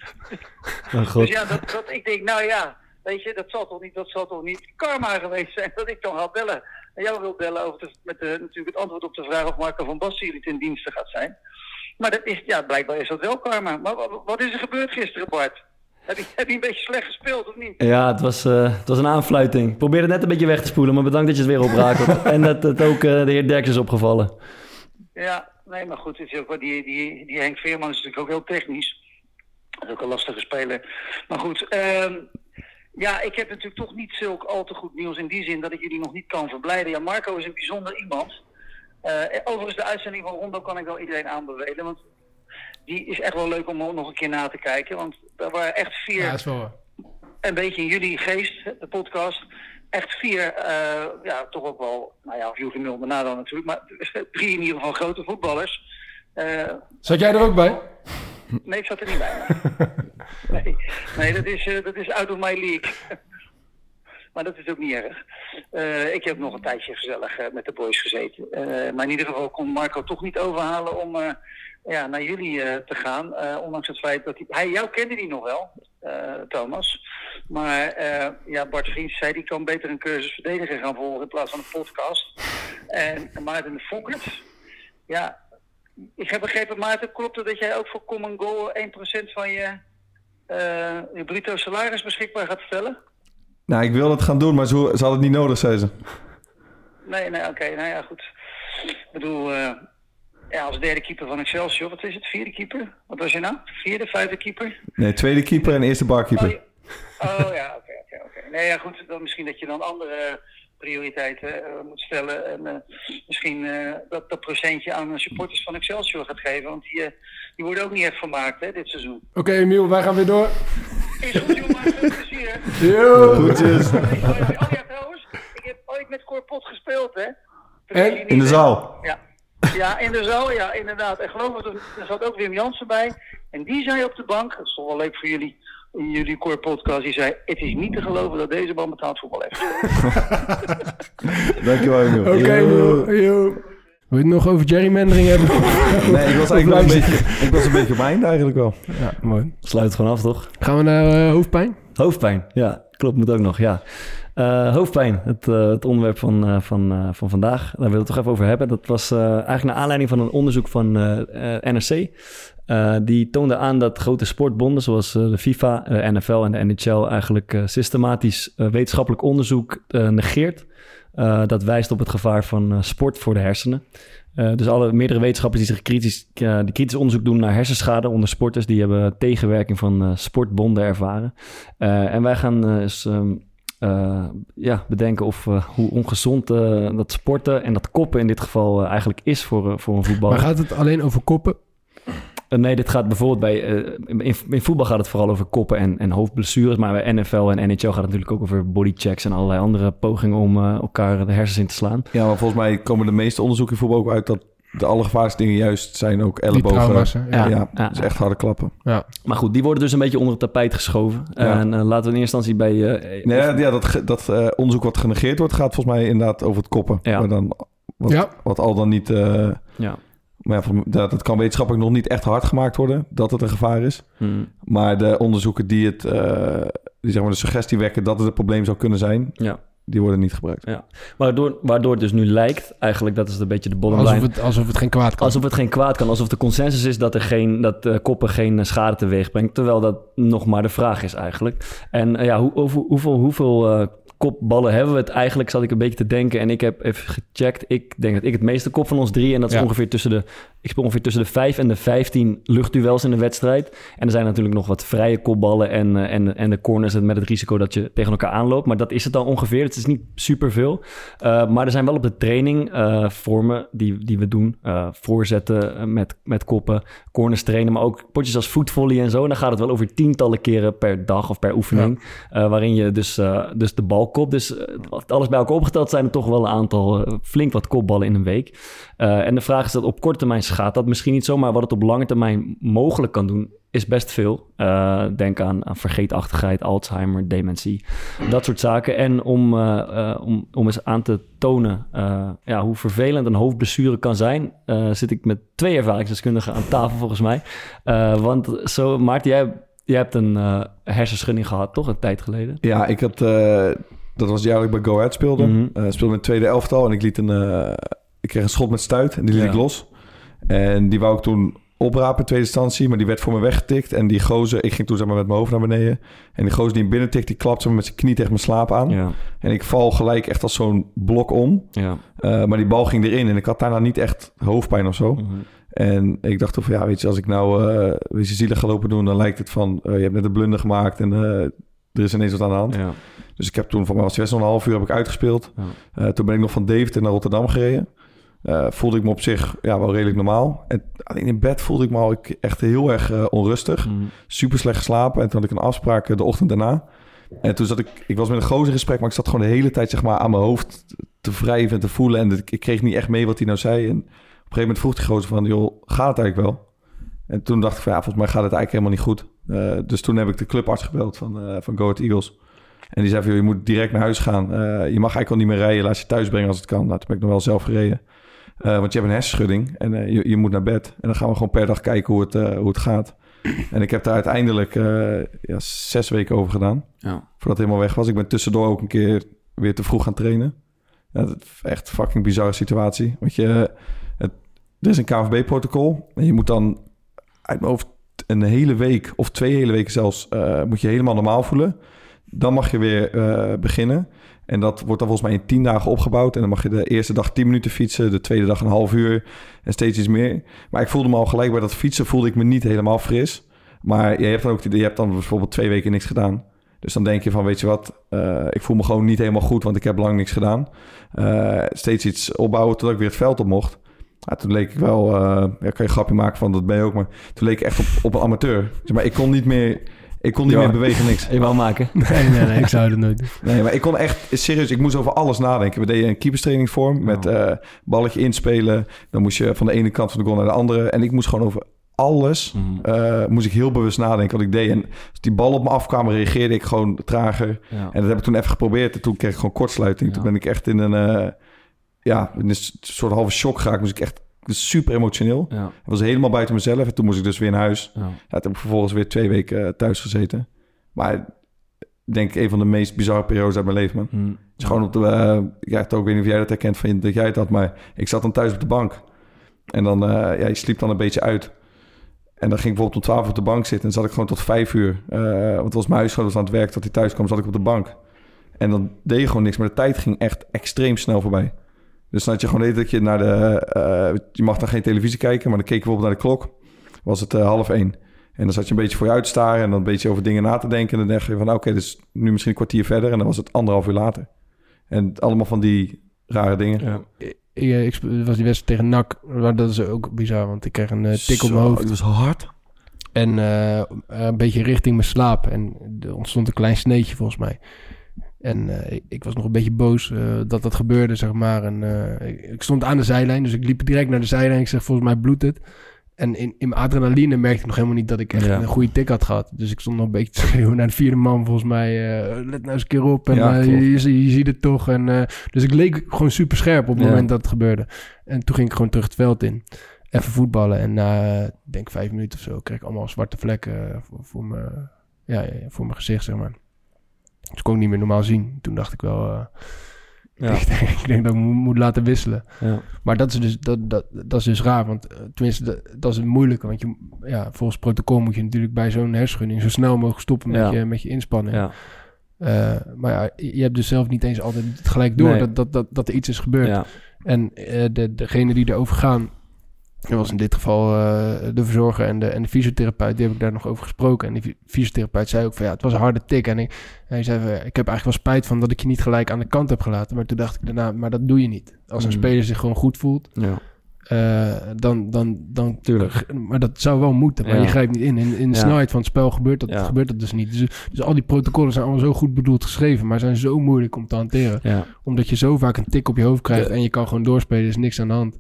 S4: Oh
S11: dus ja, dat, dat, ik denk, nou ja, weet je, dat zal toch niet, dat zal toch niet karma geweest zijn dat ik dan ga bellen. En jou wil bellen over de, met de, natuurlijk het antwoord op de vraag of Marco van Basten jullie ten dienste gaat zijn. Maar dat is, ja, blijkbaar is dat wel karma. Maar wat, wat is er gebeurd gisteren, Bart? Heb je, heb je een beetje slecht gespeeld, of niet?
S4: Ja, het was, eh, het was een aanfluiting. Ik probeerde het net een beetje weg te spoelen, maar bedankt dat je het weer oprakelt. en dat het ook eh, de heer Derks is opgevallen.
S11: Ja, nee, maar goed, het is ook die, die, die Henk Veerman is natuurlijk ook heel technisch. Dat is ook een lastige speler. Maar goed, ehm, ja, ik heb natuurlijk toch niet zulk al te goed nieuws in die zin dat ik jullie nog niet kan verblijden. Ja, Marco is een bijzonder iemand. Eh, overigens, de uitzending van Rondo kan ik wel iedereen aanbevelen, want die is echt wel leuk om nog een keer na te kijken. Want er waren echt vier
S1: Ja, dat is wel
S11: een beetje in jullie geest, de podcast. Echt vier, eh, ja, toch ook wel, nou ja, of Joachim Mulder na dan natuurlijk, maar drie in ieder geval grote voetballers. Eh,
S1: Zat jij er ook bij?
S11: nee, ik zat er niet bij. Nee, nee dat, is, eh, dat is out of my league. Maar dat is ook niet erg. Ik heb nog een tijdje gezellig met de boys gezeten. Maar in ieder geval kon Marco toch niet overhalen om ja, naar jullie eh, te gaan. Eh, ondanks het feit dat hij... hij jou kende die nog wel, eh, Thomas. Maar ja, Bart Vriends zei die kan beter een cursus verdediger gaan volgen in plaats van een podcast. En Maarten de Fokkert, ja, ik heb begrepen, Maarten, klopt het dat jij ook voor Common Goal 1% van je, je bruto salaris beschikbaar gaat stellen?
S3: Nou, ik wil het gaan doen, maar ze, ze hadden het niet nodig, zei ze.
S11: Nee, nee, oké, nou ja, goed. Ik bedoel, ja, als derde keeper van Excelsior, wat is het, vierde keeper? Wat was je nou? Vierde, vijfde keeper?
S3: Nee, tweede keeper en eerste barkeeper.
S11: Oh ja, oké, oké, oké. Nee, ja, goed, dan misschien dat je dan andere prioriteiten eh, moet stellen. En eh, misschien eh, dat, dat procentje aan de supporters van Excelsior gaat geven. Want die, eh, die worden ook niet echt vermaakt, hè, dit seizoen.
S1: Oké, Emiel, wij gaan weer door.
S11: Is goed, jongen. Veel plezier.
S1: Yo.
S3: Groetjes.
S11: Oh ja, trouwens, ik heb ooit met Corpot gespeeld, hè.
S1: En?
S3: In de zaal.
S11: Ja. Ja, in de zaal, ja, inderdaad. En geloof me, er zat ook Wim Jansen bij. En die zei op de bank, dat is toch wel leuk voor jullie, in jullie core podcast, die zei, het is niet te geloven dat deze man betaald voetbal heeft.
S3: Dankjewel, Emiel.
S1: Oké, Emiel. Yo. Wil je het nog over gerrymandering hebben?
S3: Nee, ik was eigenlijk wel een beetje, ik was een beetje op eigenlijk wel.
S1: Ja, mooi.
S4: Sluit het gewoon af, toch?
S1: Gaan we naar eh, hoofdpijn?
S4: Hoofdpijn, ja, klopt, moet ook nog, ja. Eh, hoofdpijn, het, eh, het onderwerp van, eh, van, van vandaag. Daar willen we het toch even over hebben. Dat was eigenlijk naar aanleiding van een onderzoek van NRC. Die toonde aan dat grote sportbonden zoals de FIFA, de NFL en de NHL eigenlijk systematisch wetenschappelijk onderzoek negeert. Dat wijst op het gevaar van sport voor de hersenen. Dus alle meerdere wetenschappers die zich kritisch, die kritisch onderzoek doen naar hersenschade onder sporters, die hebben tegenwerking van sportbonden ervaren. En wij gaan eens eh, ja, bedenken of, eh, hoe ongezond eh, dat sporten en dat koppen in dit geval eigenlijk is voor, eh, voor een voetballer.
S1: Maar gaat het alleen over koppen?
S4: Nee, dit gaat bijvoorbeeld bij. eh, in, in voetbal gaat het vooral over koppen en, en hoofdblessures. Maar bij NFL en NHL gaat het natuurlijk ook over bodychecks en allerlei andere pogingen om eh, elkaar de hersens in te slaan.
S3: Ja, maar volgens mij komen de meeste onderzoeken in voetbal ook uit dat de allergevaarlijkste dingen juist zijn ook ellebogen.
S1: trauma's,
S3: ja,
S4: Ja.
S3: ja, dus echt harde klappen.
S1: Ja.
S4: Maar goed, die worden dus een beetje onder het tapijt geschoven.
S3: Ja.
S4: En eh, laten we in eerste instantie bij. eh,
S3: Nee, ja, dat, dat eh, onderzoek wat genegeerd wordt, gaat volgens mij inderdaad over het koppen.
S4: Ja.
S3: Maar dan, wat,
S1: Ja.
S3: wat al dan niet... eh,
S4: ja.
S3: maar ja, dat, dat kan wetenschappelijk nog niet echt hard gemaakt worden, dat het een gevaar is.
S4: Hmm.
S3: Maar de onderzoeken die, het, eh, die zeg maar de suggestie wekken dat het een probleem zou kunnen zijn,
S4: Ja.
S3: Die worden niet gebruikt.
S4: Ja. Waardoor, waardoor het dus nu lijkt, eigenlijk, dat is een beetje de bottom
S1: Alsof
S4: line.
S1: het, alsof het geen kwaad kan.
S4: Alsof het geen kwaad kan. Alsof de consensus is dat, er geen, dat koppen geen eh, schade teweeg brengt. Terwijl dat nog maar de vraag is eigenlijk. En eh, ja, hoe, over, hoeveel, hoeveel eh, kopballen hebben we het eigenlijk, zat ik een beetje te denken. En ik heb even gecheckt. Ik denk dat ik het meeste kop van ons drie. En dat is
S1: Ja.
S4: ongeveer tussen de... Ik speel ongeveer tussen de 5 en de 15 luchtduels in de wedstrijd. En er zijn natuurlijk nog wat vrije kopballen en, eh, en, en de corners met het risico dat je tegen elkaar aanloopt. Maar dat is het dan ongeveer. Het is niet superveel. Eh maar er zijn wel op de training eh, vormen die, die we doen. Voorzetten met, met koppen, corners trainen, maar ook potjes als voetvolley en zo. En dan gaat het wel over tientallen keren per dag of per oefening. eh, waarin je dus, eh, dus de bal kopt. Dus eh, alles bij elkaar opgeteld zijn er toch wel een aantal, flink wat kopballen in een week. En de vraag is dat op korte termijn gaat dat misschien niet zo, maar wat het op lange termijn mogelijk kan doen, is best veel. Eh, denk aan, aan vergeetachtigheid, Alzheimer, dementie, dat soort zaken. En om, eh, eh, om, om eens aan te tonen ja, hoe vervelend een hoofdblessure kan zijn, zit ik met twee ervaringsdeskundigen aan tafel volgens mij. Want zo, Maarten, jij, jij hebt een hersenschudding gehad, toch? Een tijd geleden.
S3: Ja, ik had... dat was het jaar dat ik bij Go Ahead speelde. Eh, speelde in het tweede elftal en ik liet een... ik kreeg een schot met stuit en die liet
S4: Ja.
S3: ik los. En die wou ik toen oprapen in tweede instantie, maar die werd voor me weggetikt. En die gozer, ik ging toen zeg maar met mijn hoofd naar beneden. En die gozer die hem binnen tikt, die klapt zeg maar, met zijn knie tegen mijn slaap aan.
S4: Ja.
S3: En ik val gelijk echt als zo'n blok om.
S4: Ja.
S3: Eh, maar die bal ging erin en ik had daarna niet echt hoofdpijn of zo.
S4: Mhm.
S3: En ik dacht van ja, weet je, als ik nou eh weet je, zielig ga lopen doen, dan lijkt het van eh, je hebt net een blunder gemaakt en er is ineens wat aan de hand.
S4: Ja.
S3: Dus ik heb toen, voor mij was het best een half uur heb ik uitgespeeld.
S4: Ja.
S3: Toen ben ik nog van Deventer naar Rotterdam gereden. Eh, voelde ik me op zich ja, wel redelijk normaal. En alleen in bed voelde ik me al echt heel erg eh, onrustig.
S4: Mhm.
S3: Super slecht geslapen. En toen had ik een afspraak eh, de ochtend daarna. En toen zat ik, ik was met een gozer in gesprek, maar ik zat gewoon de hele tijd zeg maar, aan mijn hoofd te wrijven en te voelen. En ik, ik kreeg niet echt mee wat hij nou zei. En op een gegeven moment vroeg die gozer van, joh, gaat het eigenlijk wel? En toen dacht ik van, ja, volgens mij gaat het eigenlijk helemaal niet goed. Dus toen heb ik de clubarts gebeld van, eh van Go Ahead Eagles. En die zei van, joh, je moet direct naar huis gaan. Je mag eigenlijk al niet meer rijden. Laat je thuis brengen als het kan. Nou, toen ben ik nog wel zelf gereden. Eh, want je hebt een hersenschudding en eh, je, je moet naar bed. En dan gaan we gewoon per dag kijken hoe het, eh, hoe het gaat. En ik heb daar uiteindelijk ja, zes weken over gedaan.
S6: Ja.
S3: Voordat het helemaal weg was. Ik ben tussendoor ook een keer weer te vroeg gaan trainen. Ja, dat is echt een fucking bizarre situatie. Want je, het, er is een KVB-protocol. En je moet dan uit mijn hoofd een hele week of twee hele weken zelfs... moet je helemaal normaal voelen. Dan mag je weer beginnen. En dat wordt dan volgens mij in tien dagen opgebouwd. En dan mag je de eerste dag tien minuten fietsen, de tweede dag een half uur en steeds iets meer. Maar ik voelde me al gelijk bij dat fietsen voelde ik me niet helemaal fris. Maar je hebt dan ook je hebt dan bijvoorbeeld twee weken niks gedaan. Dus dan denk je van, weet je wat, eh, ik voel me gewoon niet helemaal goed, want ik heb lang niks gedaan. Eh, steeds iets opbouwen totdat ik weer het veld op mocht. Ja, toen leek ik wel, eh, ja, kan je een grapje maken van dat ben je ook, maar toen leek ik echt op, op een amateur. Maar ik kon niet meer, ik kon niet
S4: Ja.
S3: meer bewegen, niks.
S4: Je wou maken.
S1: Nee, nee, nee, ik zou het nooit doen.
S3: Nee, maar ik kon echt serieus, ik moest over alles nadenken. We deden een keeperstraining vorm met eh, balletje inspelen. Dan moest je van de ene kant van de goal naar de andere. En ik moest gewoon over alles,
S4: Mhm.
S3: eh, moest ik heel bewust nadenken wat ik deed. En als die bal op me afkwam, reageerde ik gewoon trager.
S4: Ja.
S3: En dat heb ik toen even geprobeerd. En toen kreeg ik gewoon kortsluiting. Toen ben ik echt in een, eh, ja, in een soort halve shock geraakt. Moest ik echt super emotioneel.
S4: Ja.
S3: Ik was helemaal buiten mezelf. En toen moest ik dus weer naar huis.
S4: Ja.
S3: Heb ik vervolgens weer twee weken eh, thuis gezeten. Maar ik denk een van de meest bizarre periodes uit mijn leven, man.
S4: Mhm.
S3: Het is gewoon op de... eh, ja, ik weet niet of jij dat herkent van dat jij het had, maar ik zat dan thuis op de bank. En dan, eh, ja, je sliep dan een beetje uit. En dan ging ik bijvoorbeeld om 12 uur op de bank zitten en zat ik gewoon tot vijf uur. eh, want het was mijn huisgenoot aan het werk, tot hij thuis kwam, zat ik op de bank. En dan deed je gewoon niks, maar de tijd ging echt extreem snel voorbij. Dus dan had je gewoon de hele tijd dat je naar de... eh, je mag dan geen televisie kijken, maar dan keek je bijvoorbeeld naar de klok. Was het eh, half één. En dan zat je een beetje voor je uit te staren en dan een beetje over dingen na te denken. En dan dacht je van, nou, oké, dus nu misschien een kwartier verder. En dan was het anderhalf uur later. En allemaal van die rare dingen.
S4: Ja.
S1: Ik, het was die wedstrijd tegen NAC. Maar dat is ook bizar, want ik kreeg een eh, tik op mijn hoofd.
S3: Het was hard.
S1: En eh, een beetje richting mijn slaap. En er ontstond een klein sneetje volgens mij. En eh, ik, was nog een beetje boos eh, dat dat gebeurde, zeg maar. En eh, ik, ik stond aan de zijlijn, dus ik liep direct naar de zijlijn. Ik zeg, volgens mij bloedt het. En in, in mijn adrenaline merkte ik nog helemaal niet dat ik echt
S4: Ja.
S1: een goede tik had gehad. Dus ik stond nog een beetje te schreeuwen naar de vierde man, volgens mij. let nou eens een keer op. En
S3: Ja,
S1: je, je, je ziet het toch. En, dus ik leek gewoon super scherp op het
S4: Ja.
S1: moment dat het gebeurde. En toen ging ik gewoon terug het veld in. Even voetballen. En na, denk vijf minuten of zo, kreeg ik allemaal zwarte vlekken voor, voor, mijn, ja, voor mijn gezicht, zeg maar. Dus ik kon ik niet meer normaal zien. Toen dacht ik wel, eh,
S4: Ja.
S1: ik, denk, ik denk dat ik moet laten wisselen.
S4: Ja.
S1: Maar dat is dus, dat, dat, dat is dus raar, want eh, tenminste, dat, dat is het moeilijke. Want je, ja, volgens protocol moet je natuurlijk bij zo'n hersenschudding zo snel mogelijk stoppen met,
S4: Ja.
S1: je, met je inspanning.
S4: Ja.
S1: Eh, maar ja, je hebt dus zelf niet eens altijd gelijk door
S4: Nee.
S1: dat, dat, dat, dat er iets is gebeurd.
S4: Ja.
S1: En de, degene die erover gaan, dat was in dit geval eh, de verzorger en de, en de fysiotherapeut, die heb ik daar nog over gesproken. En die fy- fysiotherapeut zei ook van ja, het was een harde tik. En ik, hij zei van, ik heb eigenlijk wel spijt van dat ik je niet gelijk aan de kant heb gelaten. Maar toen dacht ik daarna, maar dat doe je niet. Als een
S4: Mm.
S1: speler zich gewoon goed voelt,
S4: Ja.
S1: Eh, dan, dan, dan...
S4: Tuurlijk.
S1: Maar dat zou wel moeten, maar
S4: Ja.
S1: je grijpt niet in. In, in de
S4: Ja.
S1: snelheid van het spel gebeurt dat,
S4: Ja.
S1: gebeurt dat dus niet. Dus, dus al die protocollen zijn allemaal zo goed bedoeld geschreven, maar zijn zo moeilijk om te hanteren. Omdat je zo vaak een tik op je hoofd krijgt en je kan gewoon doorspelen, er is niks aan de hand.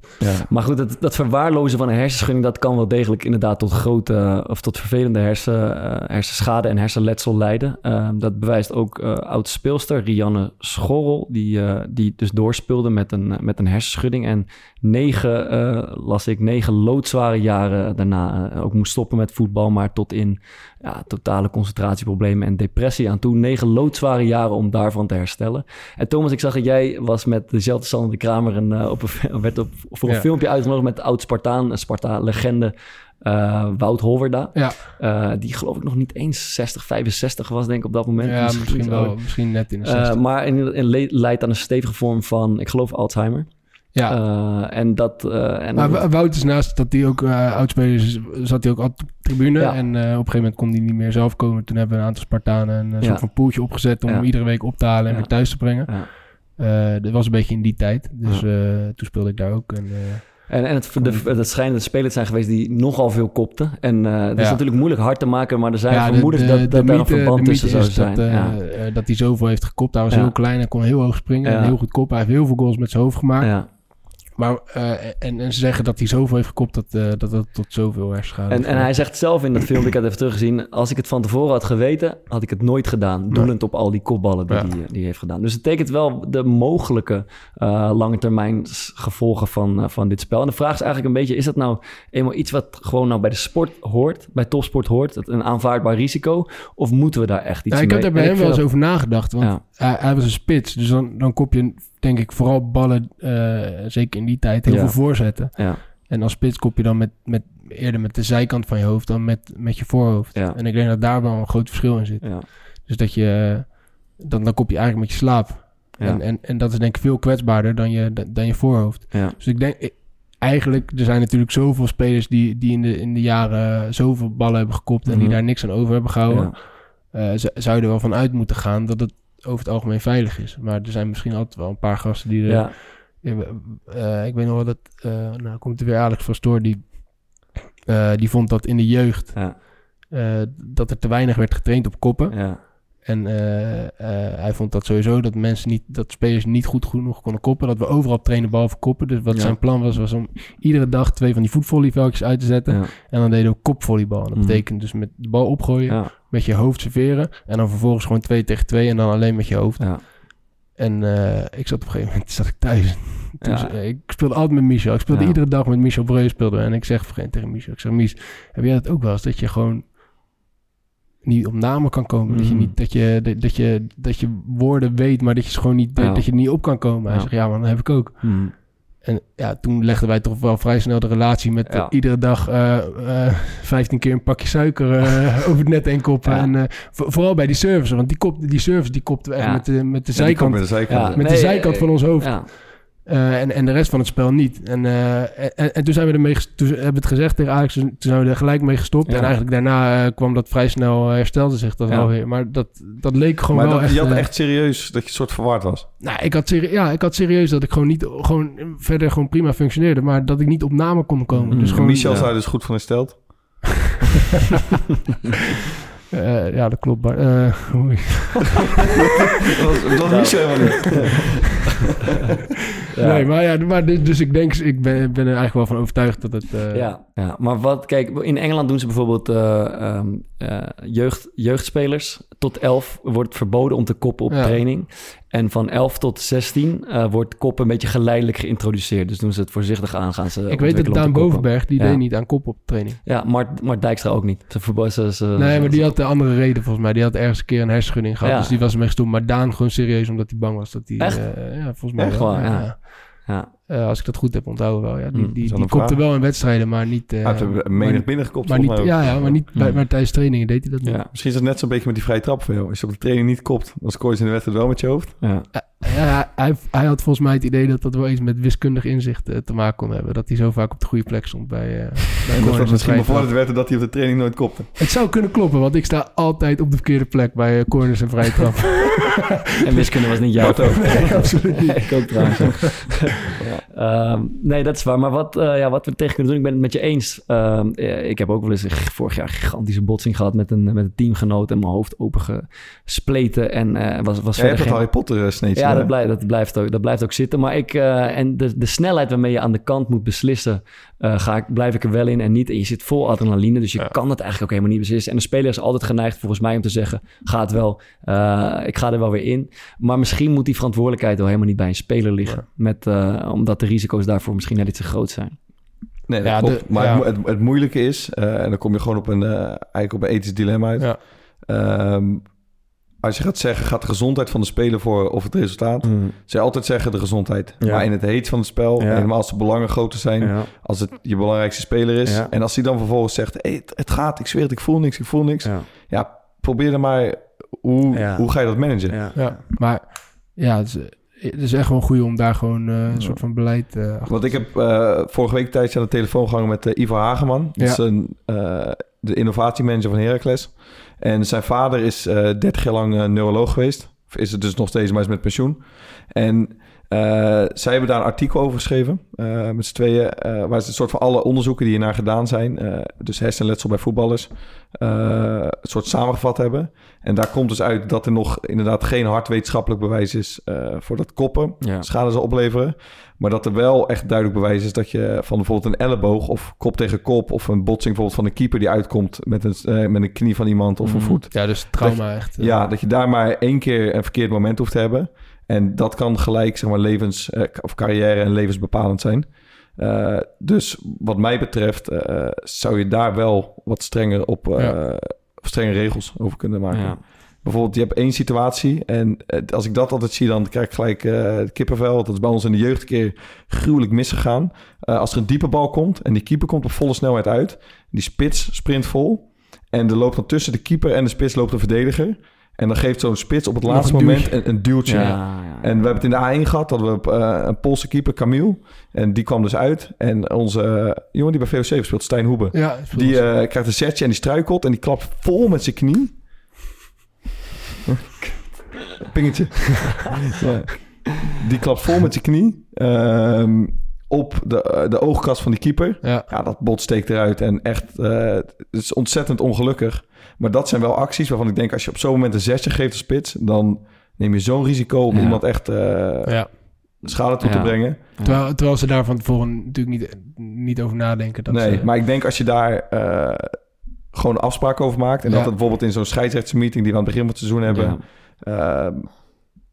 S4: Maar goed, dat, dat verwaarlozen van een hersenschudding... dat kan wel degelijk inderdaad tot grote... of tot vervelende hersen, eh, hersenschade en hersenletsel leiden. Eh, dat bewijst ook eh oud speelster Rianne Schorrel... die, eh, die dus doorspeelde met een, eh, met een hersenschudding... en negen, eh, las ik, negen loodzware jaren daarna eh, ook moest stoppen met voetbal... maar tot in ja, totale concentratieproblemen en depressie aan toe. Negen loodzware jaren om daarvan te herstellen. En Thomas, ik zag dat jij was met dezelfde Sander de Kramer... En, eh, op een, werd op, voor een
S1: Ja.
S4: filmpje uitgenodigd met de oud-Spartaan... een Sparta-legende eh, Wout Holverda.
S1: Ja.
S4: Eh, die geloof ik nog niet eens 60, 65 was, denk ik, op dat moment.
S1: Ja, misschien wel, misschien net in de
S4: Eh,
S1: 60.
S4: maar in, in, le- leidt aan een stevige vorm van, ik geloof, Alzheimer.
S1: Ja.
S4: Eh, en dat... eh, en
S1: Maar Wout is naast dat hij ook eh oudspeler is, zat hij ook op de tribune.
S4: Ja.
S1: En eh, op een gegeven moment kon hij niet meer zelf komen. Toen hebben we een aantal Spartanen een eh,
S4: Ja.
S1: soort van poeltje opgezet om
S4: Ja.
S1: hem iedere week op te halen en
S4: Ja.
S1: weer thuis te brengen.
S4: Ja.
S1: Eh, dat was een beetje in die tijd. Dus eh, toen speelde ik daar ook. En, eh,
S4: En, en het, de, het schijnen de spelers zijn geweest die nogal veel kopten. En eh het is
S1: Ja.
S4: natuurlijk moeilijk hard te maken, maar er zijn
S1: ja,
S4: vermoedens
S1: de-
S4: dat,
S1: de
S4: dat daar een verband
S1: de
S4: tussen zou zijn.
S1: Dat, eh,
S4: ja.
S1: eh, dat hij zoveel heeft gekopt. Hij was
S4: Ja.
S1: heel klein en kon heel hoog springen
S4: Ja.
S1: en heel goed koppen. Hij heeft heel veel goals met zijn hoofd gemaakt. Maar, eh, en, en ze zeggen dat hij zoveel heeft gekopt dat, eh, dat dat tot zoveel hersenschade
S4: En, en hij zegt zelf in dat filmpje, ik had het even teruggezien... als ik het van tevoren had geweten, had ik het nooit gedaan. Doelend op al die kopballen die
S1: Ja.
S4: die, hij heeft gedaan. Dus het tekent wel de mogelijke eh lange termijn gevolgen van, van dit spel. En de vraag is eigenlijk een beetje... is dat nou eenmaal iets wat gewoon nou bij de sport hoort... bij topsport hoort, een aanvaardbaar risico... of moeten we daar echt iets
S1: Ja, ik
S4: mee?
S1: heb daar bij hem wel eens over nagedacht. Want hij, hij was een spits. Dus dan, dan kop je, denk ik, vooral ballen, eh, zeker in die tijd, heel
S4: Ja.
S1: veel voorzetten.
S4: Ja.
S1: En als spits kop je dan met, met, eerder met de zijkant van je hoofd dan met, met je voorhoofd.
S4: Ja.
S1: En ik denk dat daar wel een groot verschil in zit.
S4: Ja.
S1: Dus dat je, dan, dan kop je eigenlijk met je slaap. En, en, en dat is denk ik veel kwetsbaarder dan je, dan je voorhoofd.
S4: Ja.
S1: Dus ik denk, ik- eigenlijk, er zijn natuurlijk zoveel spelers die, die in, de, in de jaren zoveel ballen hebben gekopt en die
S4: Mhm.
S1: daar niks aan over hebben gehouden. Eh, z- zou je er wel van uit moeten gaan dat het over het algemeen veilig is. Maar er zijn misschien altijd wel een paar gasten die er...
S4: Ja.
S1: Eh, ik weet nog wel dat... eh, nou, komt er weer Alex van Stoor, die, eh, die vond dat in de jeugd...
S4: Ja.
S1: dat er te weinig werd getraind op koppen.
S4: Ja.
S1: En eh, eh, hij vond dat sowieso dat mensen niet, dat spelers niet goed genoeg konden koppen. Dat we overal trainen behalve koppen. Dus wat
S4: Ja.
S1: zijn plan was, was om iedere dag twee van die voetvolleyveldjes uit te zetten.
S4: Ja.
S1: En dan deden we kopvolleybal. En dat
S4: Mhm.
S1: betekent dus met de bal opgooien,
S4: Ja.
S1: met je hoofd serveren. En dan vervolgens gewoon twee tegen twee en dan alleen met je hoofd.
S4: Ja.
S1: En eh, ik zat op een gegeven moment zat ik thuis. Toen
S4: Ja.
S1: ze- ik speelde altijd met Michel. Ik speelde iedere dag met Michel Breu speelde. En ik zeg op een gegeven moment tegen Michel, ik zeg Mies, heb jij dat ook wel eens? Dat je gewoon niet op namen kan komen. Dat, je
S4: Mhm.
S1: niet, dat, je, dat, dat je, dat je woorden weet, maar dat je ze gewoon niet,
S4: Ja.
S1: dat je er niet op kan komen. Hij
S4: Ja.
S1: zegt, ja man, dat heb ik ook.
S4: Mhm.
S1: En ja, toen legden wij toch wel vrij snel de relatie met
S4: Ja.
S1: eh, iedere dag eh, eh, 15 keer een pakje suiker eh, over het net heen koppen.
S4: Ja.
S1: En eh, vo- vooral bij die service, want die, kop, die service die kopten we echt
S4: Ja.
S1: met, de, met de zijkant,
S3: met de zijkant.
S1: Met
S4: Nee,
S1: de zijkant
S4: eh,
S1: van ons hoofd. Eh, en, en de rest van het spel niet. En, eh, en, en toen zijn we ermee toen hebben we het gezegd tegen Ajax, toen zijn we er gelijk mee gestopt.
S4: Ja.
S1: En eigenlijk daarna eh, kwam dat vrij snel, herstelde zich dat
S4: Ja.
S1: wel weer. Maar dat, dat leek gewoon
S3: Maar
S1: wel
S3: dat,
S1: echt...
S3: je had echt serieus dat je soort verwaard was.
S1: nou, ik had, ja, ik had serieus dat ik gewoon niet, gewoon verder gewoon prima functioneerde, maar dat ik niet op namen kon komen. Dus
S3: En
S1: gewoon,
S3: Michel
S4: ja.
S3: zei dus goed van hersteld.
S1: Eh, ja, dat klopt. Maar, eh, oei.
S3: dat was, was Michel helemaal niet.
S4: Ja.
S1: Nee, maar ja, maar dus, dus ik denk, ik ben, ben er eigenlijk wel van overtuigd dat het... eh,
S4: Ja, ja, maar wat, kijk, in Engeland doen ze bijvoorbeeld eh, ehm, eh, jeugd, jeugdspelers. Tot 11 wordt het verboden om te koppen op
S1: Ja.
S4: training. En van 11 tot 16 eh, wordt koppen een beetje geleidelijk geïntroduceerd. Dus doen ze het voorzichtig aan, gaan ze
S1: ik weet dat Daan. Bovenberg, die
S4: Ja.
S1: deed niet aan kop op training.
S4: Ja, Mart, Mart Dijkstra ook niet. Ze ze,
S1: Nee, maar die had de andere reden volgens mij. Die had ergens een keer een hersenschudding gehad,
S4: Ja.
S1: dus die was ermee gestopt. Maar Daan gewoon serieus, omdat hij bang was dat hij...
S4: Echt?
S1: eh, ja, volgens mij
S4: Echt
S1: wel.
S4: ja.
S1: ja. Eh, als ik dat goed heb onthouden wel. Ja. Die,
S3: Hmm,
S1: die, die kopte wel in wedstrijden, maar niet... eh,
S3: er
S1: maar
S3: menig
S1: niet-
S3: binnengekopt,
S1: maar niet,
S3: volgens mij
S1: ja, ja, maar, niet bij,
S3: Hmm.
S1: maar tijdens trainingen deed hij dat niet.
S4: Ja.
S3: Misschien is het net zo'n beetje met die vrije trap voor jou. Als je op de training niet kopt, dan scoor je ze in de wedstrijd wel met je hoofd.
S4: Ja.
S1: Ja, hij, hij had volgens mij het idee dat dat wel iets met wiskundig inzicht eh, te maken kon hebben. Dat hij zo vaak op de goede plek stond bij, eh bij
S3: dat was
S1: en
S3: misschien bevorderd werd dat hij op de training nooit kopte.
S1: Het zou kunnen kloppen, want ik sta altijd op de verkeerde plek bij corners en vrije trap.
S4: En wiskunde was niet jouw.
S1: Nee, absoluut niet.
S4: ik ook trouwens. Ehm, nee, dat is waar. Maar wat, eh, ja, wat we tegen kunnen doen, ik ben het met je eens. Ehm, eh, ik heb ook wel eens vorig jaar een gigantische botsing gehad met een, met een teamgenoot en mijn hoofd opengespleten. En eh, was, was
S3: Ja, je hebt
S4: verder
S3: het
S4: geen...
S3: Harry Potter sneetje.
S4: Ja,
S3: hè?
S4: dat, blijft, dat, blijft ook, dat blijft ook zitten. Maar ik, en de, de snelheid waarmee je aan de kant moet beslissen, eh, ga ik, blijf ik er wel in en niet. En je zit vol adrenaline, dus je kan het eigenlijk ook helemaal niet beslissen. En de speler is altijd geneigd volgens mij om te zeggen, ga het wel, eh, ik ga er wel weer in. Maar misschien moet die verantwoordelijkheid wel helemaal niet bij een speler liggen. Met, eh, omdat de risico's daarvoor misschien net iets te groot zijn.
S3: Nee, dat
S1: Ja,
S3: klopt.
S1: de-
S3: maar
S1: ja.
S3: het, het, het moeilijke is, eh, en dan kom je gewoon op een, eh, eigenlijk op een ethisch dilemma uit.
S1: Ja.
S3: Als je gaat zeggen, gaat de gezondheid van de speler voor of het resultaat?
S4: Mm.
S3: Zij altijd zeggen de gezondheid.
S4: Ja.
S3: Maar in het heet van het spel,
S4: Ja.
S3: helemaal als de belangen groter zijn,
S4: Ja.
S3: als het je belangrijkste speler is.
S4: Ja.
S3: En als hij dan vervolgens zegt, hey, het, het gaat, ik zweer het, ik voel niks, ik voel niks. Ja,
S4: Ja.
S3: probeer dan maar, hoe,
S4: Ja.
S3: hoe ga je dat managen?
S4: Ja.
S1: Ja, maar ja, het is, het is echt wel goed om daar gewoon eh, een soort van beleid eh achter
S3: Want ik heb eh, vorige week tijdens aan de telefoon gehangen met Ivo Hageman. Dat
S1: Ja.
S3: is een, eh, de innovatiemanager van Heracles. En zijn vader is eh 30 jaar lang eh, neuroloog geweest. Of is het dus nog steeds, maar is met pensioen. En eh, zij hebben daar een artikel over geschreven. eh, met z'n tweeën. eh, waar ze een soort van alle onderzoeken die hiernaar gedaan zijn. eh, dus hersenletsel bij voetballers. eh, een soort samengevat hebben. En daar komt dus uit dat er nog inderdaad geen hard wetenschappelijk bewijs is eh, voor dat koppen
S4: Ja.
S3: schade zal opleveren. Maar dat er wel echt duidelijk bewijs is dat je van bijvoorbeeld een elleboog of kop tegen kop of een botsing bijvoorbeeld van een keeper die uitkomt met een, eh, met een knie van iemand of een
S4: Mhm.
S3: voet.
S1: Ja, dus trauma
S3: Dat je-
S1: echt. eh.
S3: Ja, dat je daar maar één keer een verkeerd moment hoeft te hebben. En dat kan gelijk zeg maar levens- eh, of carrière en levensbepalend zijn. Eh, dus wat mij betreft eh, zou je daar wel wat strenger op
S1: Ja.
S3: of strenge regels over kunnen maken.
S4: Ja.
S3: Bijvoorbeeld, je hebt één situatie en als ik dat altijd zie, dan krijg ik gelijk het kippenvel. Dat is bij ons in de jeugd een keer gruwelijk misgegaan. Als er een diepe bal komt en die keeper komt op volle snelheid uit. Die spits sprint vol en er loopt dan tussen de keeper en de spits loopt een verdediger. En dan geeft zo'n spits op het laatste
S1: een
S3: moment een, een duwtje.
S4: Ja, ja,
S3: En we hebben het in de A1 gehad, dat we eh, een Poolse keeper, Camille. En die kwam dus uit. En onze eh, jongen die bij VOC speelt, Stijn Hoebe.
S1: Ja,
S3: Die eh, krijgt een setje en die struikelt en die klapt vol met zijn knie. Pingetje. Die klapt vol met zijn knie ehm, op de, de oogkas van die keeper.
S1: Ja.
S3: Ja, dat bot steekt eruit en echt, eh, het is ontzettend ongelukkig. Maar dat zijn wel acties waarvan ik denk, als je op zo'n moment een zesje geeft als spits, dan neem je zo'n risico om
S4: Ja.
S3: iemand echt eh,
S1: ja.
S3: schade toe te brengen.
S1: Terwijl, terwijl ze daar van tevoren natuurlijk niet, niet over nadenken. Dat
S3: nee,
S1: ze,
S3: maar ik denk als je daar eh, gewoon een afspraak over maakt... en
S1: Ja.
S3: dat het bijvoorbeeld in zo'n scheidsrechtsmeeting... die we aan het begin van het seizoen hebben... ehm,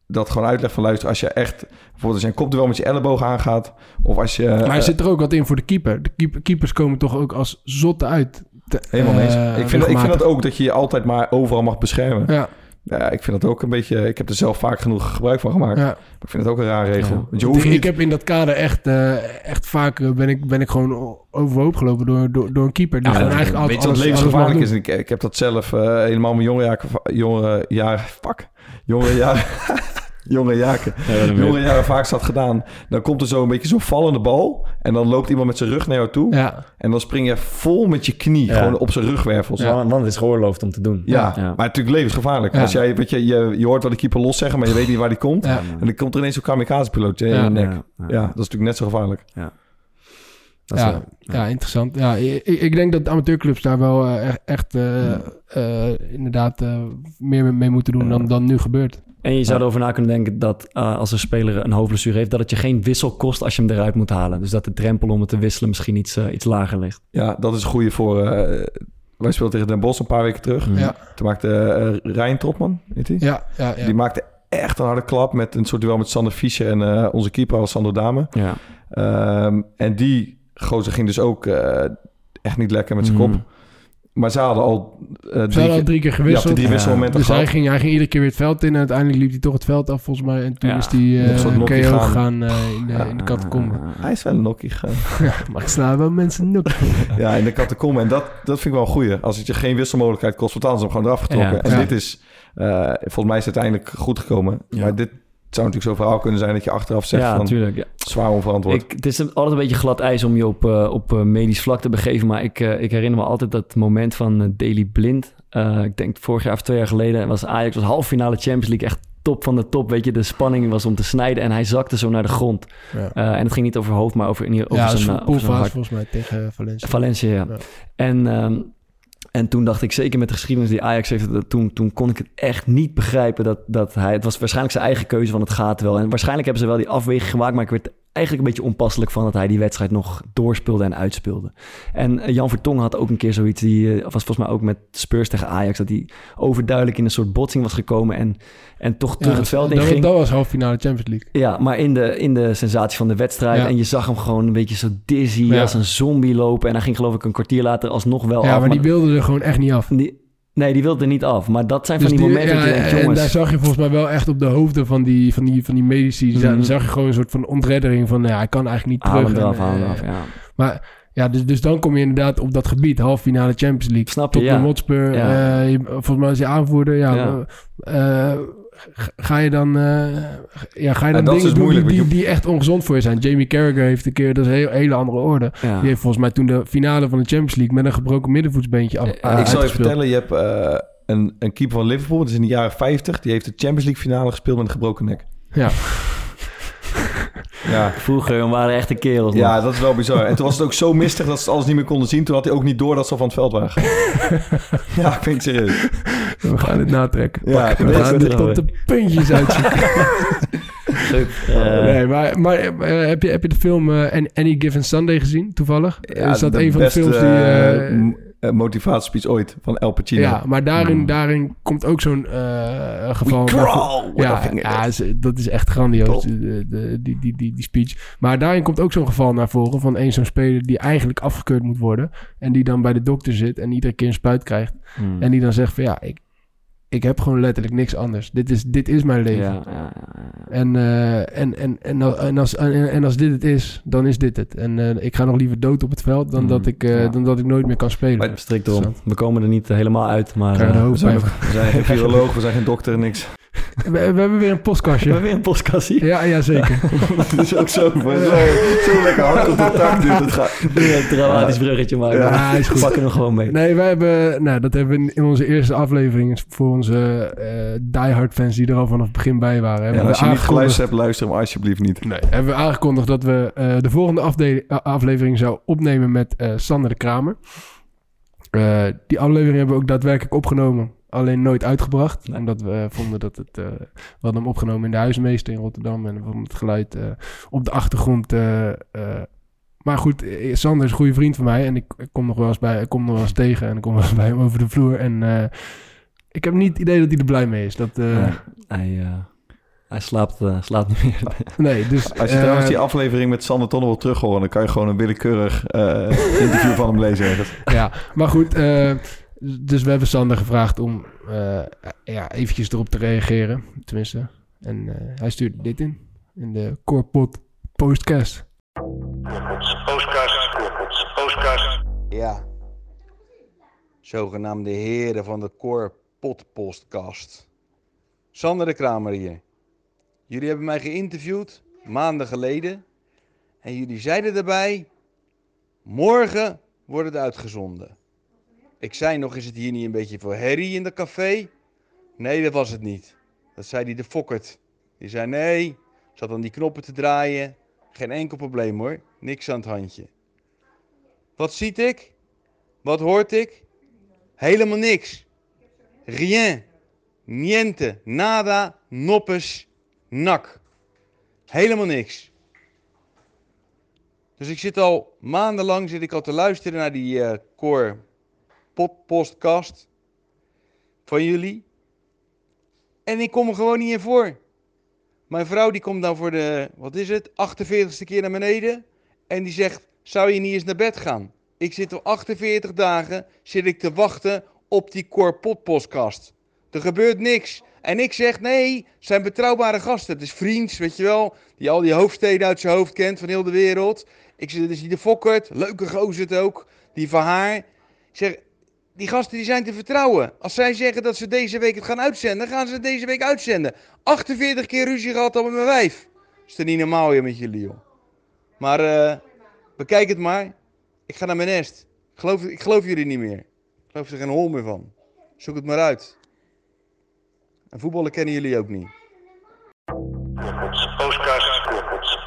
S3: dat gewoon uitleg van luister... als je echt bijvoorbeeld als je een kopduel met je elleboog aangaat... of als je...
S1: maar
S3: eh,
S1: er zit er ook wat in voor de keeper. De keeper, keepers komen toch ook als zotten uit. Te-
S3: Helemaal eens.
S1: eh,
S3: ik, vind, ik vind dat ook dat je je altijd maar overal mag beschermen.
S1: Ja,
S3: Ja, ik vind dat ook een beetje... Ik heb er zelf vaak genoeg gebruik van gemaakt.
S1: ja.
S3: Maar ik vind het ook een raar regel.
S4: Ja.
S3: Want je hoeft
S1: ik,
S3: niet...
S1: heb in dat kader echt, eh, echt vaak eh, ben ik, ben ik gewoon overhoop gelopen door, door, door een keeper. Die
S3: Ja,
S1: gewoon
S3: dat-
S1: eigenlijk
S3: weet je wat levensgevaarlijk is? ik, ik heb dat zelf eh, helemaal mijn jonge jaren... Jonge jaren... Fuck. Jonge jaren... jonge jaken. jonge jaren vaak zat gedaan. Dan komt er zo een beetje zo'n vallende bal. En dan loopt iemand met zijn rug naar jou toe.
S1: Ja,
S3: En dan spring je vol met je knie.
S4: Ja.
S3: Gewoon op zijn rugwervels. Ja.
S4: Want, het is geoorloofd om te doen.
S3: maar natuurlijk levensgevaarlijk.
S1: Ja.
S3: Als jij, weet je, je, je hoort wel de keeper los zeggen, maar je weet niet waar die komt.
S1: ja.
S3: En dan komt er ineens zo'n kamikaze-piloot in
S1: Ja.
S3: je nek. Ja,
S4: Ja, ja.
S3: dat is natuurlijk net zo gevaarlijk.
S4: Dat is
S1: ja,
S4: wel-
S1: ja, interessant. Ja, ik, ik denk dat amateurclubs daar wel eh, echt, echt eh, eh, inderdaad eh, meer mee moeten doen dan, dan nu gebeurt.
S4: En je zou erover na kunnen denken dat eh, als een speler een hoofdblessure heeft, dat het je geen wissel kost als je hem eruit moet halen. Dus dat de drempel om het te wisselen misschien iets, eh, iets lager ligt.
S3: Ja, dat is een goede voor... eh, wij speelden tegen Den Bosch een paar weken terug.
S4: Mhm.
S1: Ja,
S3: Toen maakte eh Rijn Trotman, weet hij?
S1: ja, ja. ja.
S3: Die maakte echt een harde klap met een soort duel met Sander Fischer en eh, onze keeper Alessandro Dame.
S4: Ja.
S3: Ehm, en die gozer ging dus ook eh, echt niet lekker met zijn
S4: Mm.
S3: kop. Maar ze hadden al... eh,
S1: Ze hadden al drie keer
S3: Ja,
S1: gewisseld.
S3: de drie wisselmomenten
S1: Dus hij ging, hij ging iedere keer weer het veld in. En uiteindelijk liep hij toch het veld af, volgens mij. En toen
S4: Ja.
S1: is hij eh,
S3: zo'n
S1: KO
S3: nokkie gaan.
S1: gegaan eh, in, de, in de catacombe.
S3: Hij is wel een nokkie gegaan.
S1: Ja, maar ik sla wel mensen nok.
S3: Ja, in de catacombe. En dat, dat vind ik wel een goeie. Als het je geen wisselmogelijkheid kost, want anders hem gewoon eraf getrokken.
S4: Ja.
S3: En
S1: Ja.
S3: dit is, eh, volgens mij is het uiteindelijk goed gekomen.
S4: Ja.
S3: Maar dit zou natuurlijk zo'n verhaal kunnen zijn dat je achteraf zegt
S4: ja,
S3: van
S4: natuurlijk. Ja.
S3: zwaar onverantwoord.
S4: Ik, het is altijd een beetje glad ijs om je op, eh, op eh, medisch vlak te begeven. Maar ik, eh, ik herinner me altijd dat moment van Daily Blind. Eh, ik denk vorig jaar of twee jaar geleden was Ajax was halve finale Champions League. Echt top van de top. Weet je, de spanning was om te snijden. En hij zakte zo naar de grond.
S1: Ja.
S4: Eh, en het ging niet over hoofd, maar over, in ieder- over
S1: Ja,
S4: zijn, over zijn hart.
S1: volgens mij tegen Valencia.
S4: Valencia, ja.
S1: Ja.
S4: En, ehm, en toen dacht ik, zeker met de geschiedenis die Ajax heeft, toen, toen kon ik het echt niet begrijpen dat, dat hij... Het was waarschijnlijk zijn eigen keuze van het gaat wel. En waarschijnlijk hebben ze wel die afweging gemaakt, maar ik werd eigenlijk een beetje onpasselijk van dat hij die wedstrijd nog doorspeelde en uitspeelde. En eh, Jan Vertongen had ook een keer zoiets, die eh, was volgens mij ook met Spurs tegen Ajax, dat hij overduidelijk in een soort botsing was gekomen en, en toch terug
S1: Ja,
S4: het veld in
S1: dat,
S4: ging.
S1: dat was halve finale Champions League.
S4: Ja, maar in de, in de sensatie van de wedstrijd.
S1: Ja.
S4: En je zag hem gewoon een beetje zo dizzy
S1: Ja.
S4: als een zombie lopen. En hij ging geloof ik een kwartier later alsnog wel
S1: ja,
S4: af.
S1: maar die wilde er gewoon echt niet af.
S4: die- nee, die wilde er niet af. Maar dat zijn
S1: Dus
S4: van die, momenten
S1: ja,
S4: denkt,
S1: en
S4: jongens...
S1: daar zag je volgens mij wel echt op de hoofden van die, van die, van die medici. Daar zag je gewoon een soort van ontreddering van, nou ja, hij kan eigenlijk niet
S4: haal
S1: terug.
S4: eraf, haal
S1: eh,
S4: eraf, ja.
S1: Maar ja, dus, dus dan kom je inderdaad op dat gebied, halve finale Champions League.
S4: Snap je,
S1: Tottenham
S4: ja.
S1: Hotspur,
S4: Ja.
S1: eh, volgens mij is je aanvoerder. Ja,
S4: Ja.
S1: eh, ga je dan, eh, ja, ga je dan dingen
S3: dus
S1: doen
S3: moeilijk,
S1: die, die, die echt ongezond voor je zijn? Jamie Carragher heeft een keer, dat is een heel- hele andere orde.
S4: Ja.
S1: Die heeft volgens mij toen de finale van de Champions League met een gebroken middenvoetsbeentje af,
S4: Ja,
S3: ik zal je vertellen, je hebt eh, een, een keeper van Liverpool, dat is in de jaren 50, die heeft de Champions League finale gespeeld met een gebroken nek.
S1: Ja.
S3: Ja.
S4: Vroeger waren echte kerels.
S3: Ja, dat is wel bizar. En toen was het ook zo mistig dat ze alles niet meer konden zien. Toen had hij ook niet door dat ze al van het veld waren. ja, ik vind het serieus.
S1: We gaan het natrekken.
S3: Ja,
S1: We
S3: dat
S1: gaan tot de puntjes uitzoeken.
S4: Leuk. Eh,
S1: nee, maar, maar eh, heb, je, heb je de film eh, An- Any Given Sunday gezien, toevallig?
S3: Ja,
S1: is dat
S3: de
S1: een van de films die...
S3: motivatiespeech ooit van El Pacino.
S1: ja, maar daarin,
S4: Hmm.
S1: daarin komt ook zo'n eh, geval...
S3: We crawl
S1: ja, is- dat is echt grandioos, de, de- die, die, die, die speech. Maar daarin komt ook zo'n geval naar voren van een zo'n speler die eigenlijk afgekeurd moet worden. En die dan bij de dokter zit en iedere keer een spuit krijgt.
S4: hmm.
S1: En die dan zegt van ja, ik, ik heb gewoon letterlijk niks anders. Dit is, dit is mijn leven.
S4: ja, ja, ja.
S1: En, eh, en, en, en, als- en, als, en, en als dit het is, dan is dit het. En eh, ik ga nog liever dood op het veld dan,
S4: Mm,
S1: dat, ik, eh,
S4: ja.
S1: dan dat ik nooit meer kan spelen.
S3: Maar
S4: Strikt erom. We komen er niet helemaal uit, maar... Eh,
S3: We zijn, we zijn geen viroloog, we zijn geen dokter, niks.
S1: We, we hebben weer een
S4: we
S1: postkastje.
S4: hebben weer een postkassie.
S1: Ja, ja, zeker.
S3: dat is ook zo, maar zo, zo lekker hard op de tak. Dit, het gaat.
S4: Een dramatisch bruggetje maken.
S1: Ja,
S4: maar
S1: is goed.
S4: We pakken hem gewoon mee.
S1: Nee, wij hebben, nou, dat hebben we in onze eerste aflevering voor onze eh diehard fans die er al vanaf het begin bij waren.
S3: Ja, als
S1: we
S3: je niet geluisterd hebt, luister hem alsjeblieft niet.
S1: Nee, hebben we aangekondigd dat we eh, de volgende aflevering zou opnemen met eh Sander de Kramer. Eh, die aflevering hebben we ook daadwerkelijk opgenomen, alleen nooit uitgebracht.
S4: Nee.
S1: Omdat we eh, vonden dat het... eh, we hadden hem opgenomen in de huismeester in Rotterdam en we vonden het geluid eh, op de achtergrond... maar goed, Sander is een goede vriend van mij en ik, ik kom nog wel eens bij, ik kom nog wel eens tegen en ik kom wel eens bij hem over de vloer. En eh, ik heb niet het idee dat hij er blij mee is. Dat, eh,
S4: hij, eh, hij slaapt, slaapt niet meer.
S1: nee, dus...
S3: Als je trouwens die aflevering met Sander Tonne wil terug horen, dan kan je gewoon een willekeurig eh, interview van hem lezen ergens.
S1: ja, maar goed. Dus we hebben Sander gevraagd om eh, ja, eventjes erop te reageren. Tenminste. En eh, hij stuurde dit in. In de Corpot Postcast.
S8: Postkast, Korpots, postkast.
S12: Ja. Zogenaamde heren van de Core Podcast. Sander de Kramer hier. Jullie hebben mij geïnterviewd maanden geleden. En jullie zeiden daarbij: morgen wordt het uitgezonden. Ik zei nog: is het hier niet een beetje voor herrie in de café? Nee, dat was het niet. Dat zei die de Fokkert. Die zei: nee, zat aan die knoppen te draaien. Geen enkel probleem hoor. Niks aan het handje. Wat ziet ik? Wat hoort ik? Helemaal niks. Rien. Niente. Nada. Noppes. Nak. Helemaal niks. Dus ik zit al maandenlang zit ik al te luisteren naar die eh pod podcast van jullie. En ik kom er gewoon niet in voor. Mijn vrouw die komt dan voor de, wat is het, 48ste keer naar beneden. En die zegt, zou je niet eens naar bed gaan? Ik zit al 48 dagen zit ik te wachten op die Corpot podcast. Er gebeurt niks. En ik zeg nee, zijn betrouwbare gasten. Het is vriends, weet je wel, die al die hoofdsteden uit zijn hoofd kent van heel de wereld. Ik zeg, dus die de Fokkert, leuke gozer het ook, die van haar. Ik zeg, die gasten die zijn te vertrouwen. Als zij zeggen dat ze deze week het gaan uitzenden, gaan ze het deze week uitzenden. 48 keer ruzie gehad al met mijn wijf. Is dat niet normaal hier met jullie, joh. Maar eh, bekijk het maar. Ik ga naar mijn nest. Ik geloof, ik geloof jullie niet meer. Ik geloof er geen hol meer van. Zoek het maar uit. En voetballen kennen jullie ook niet.
S13: Postkast,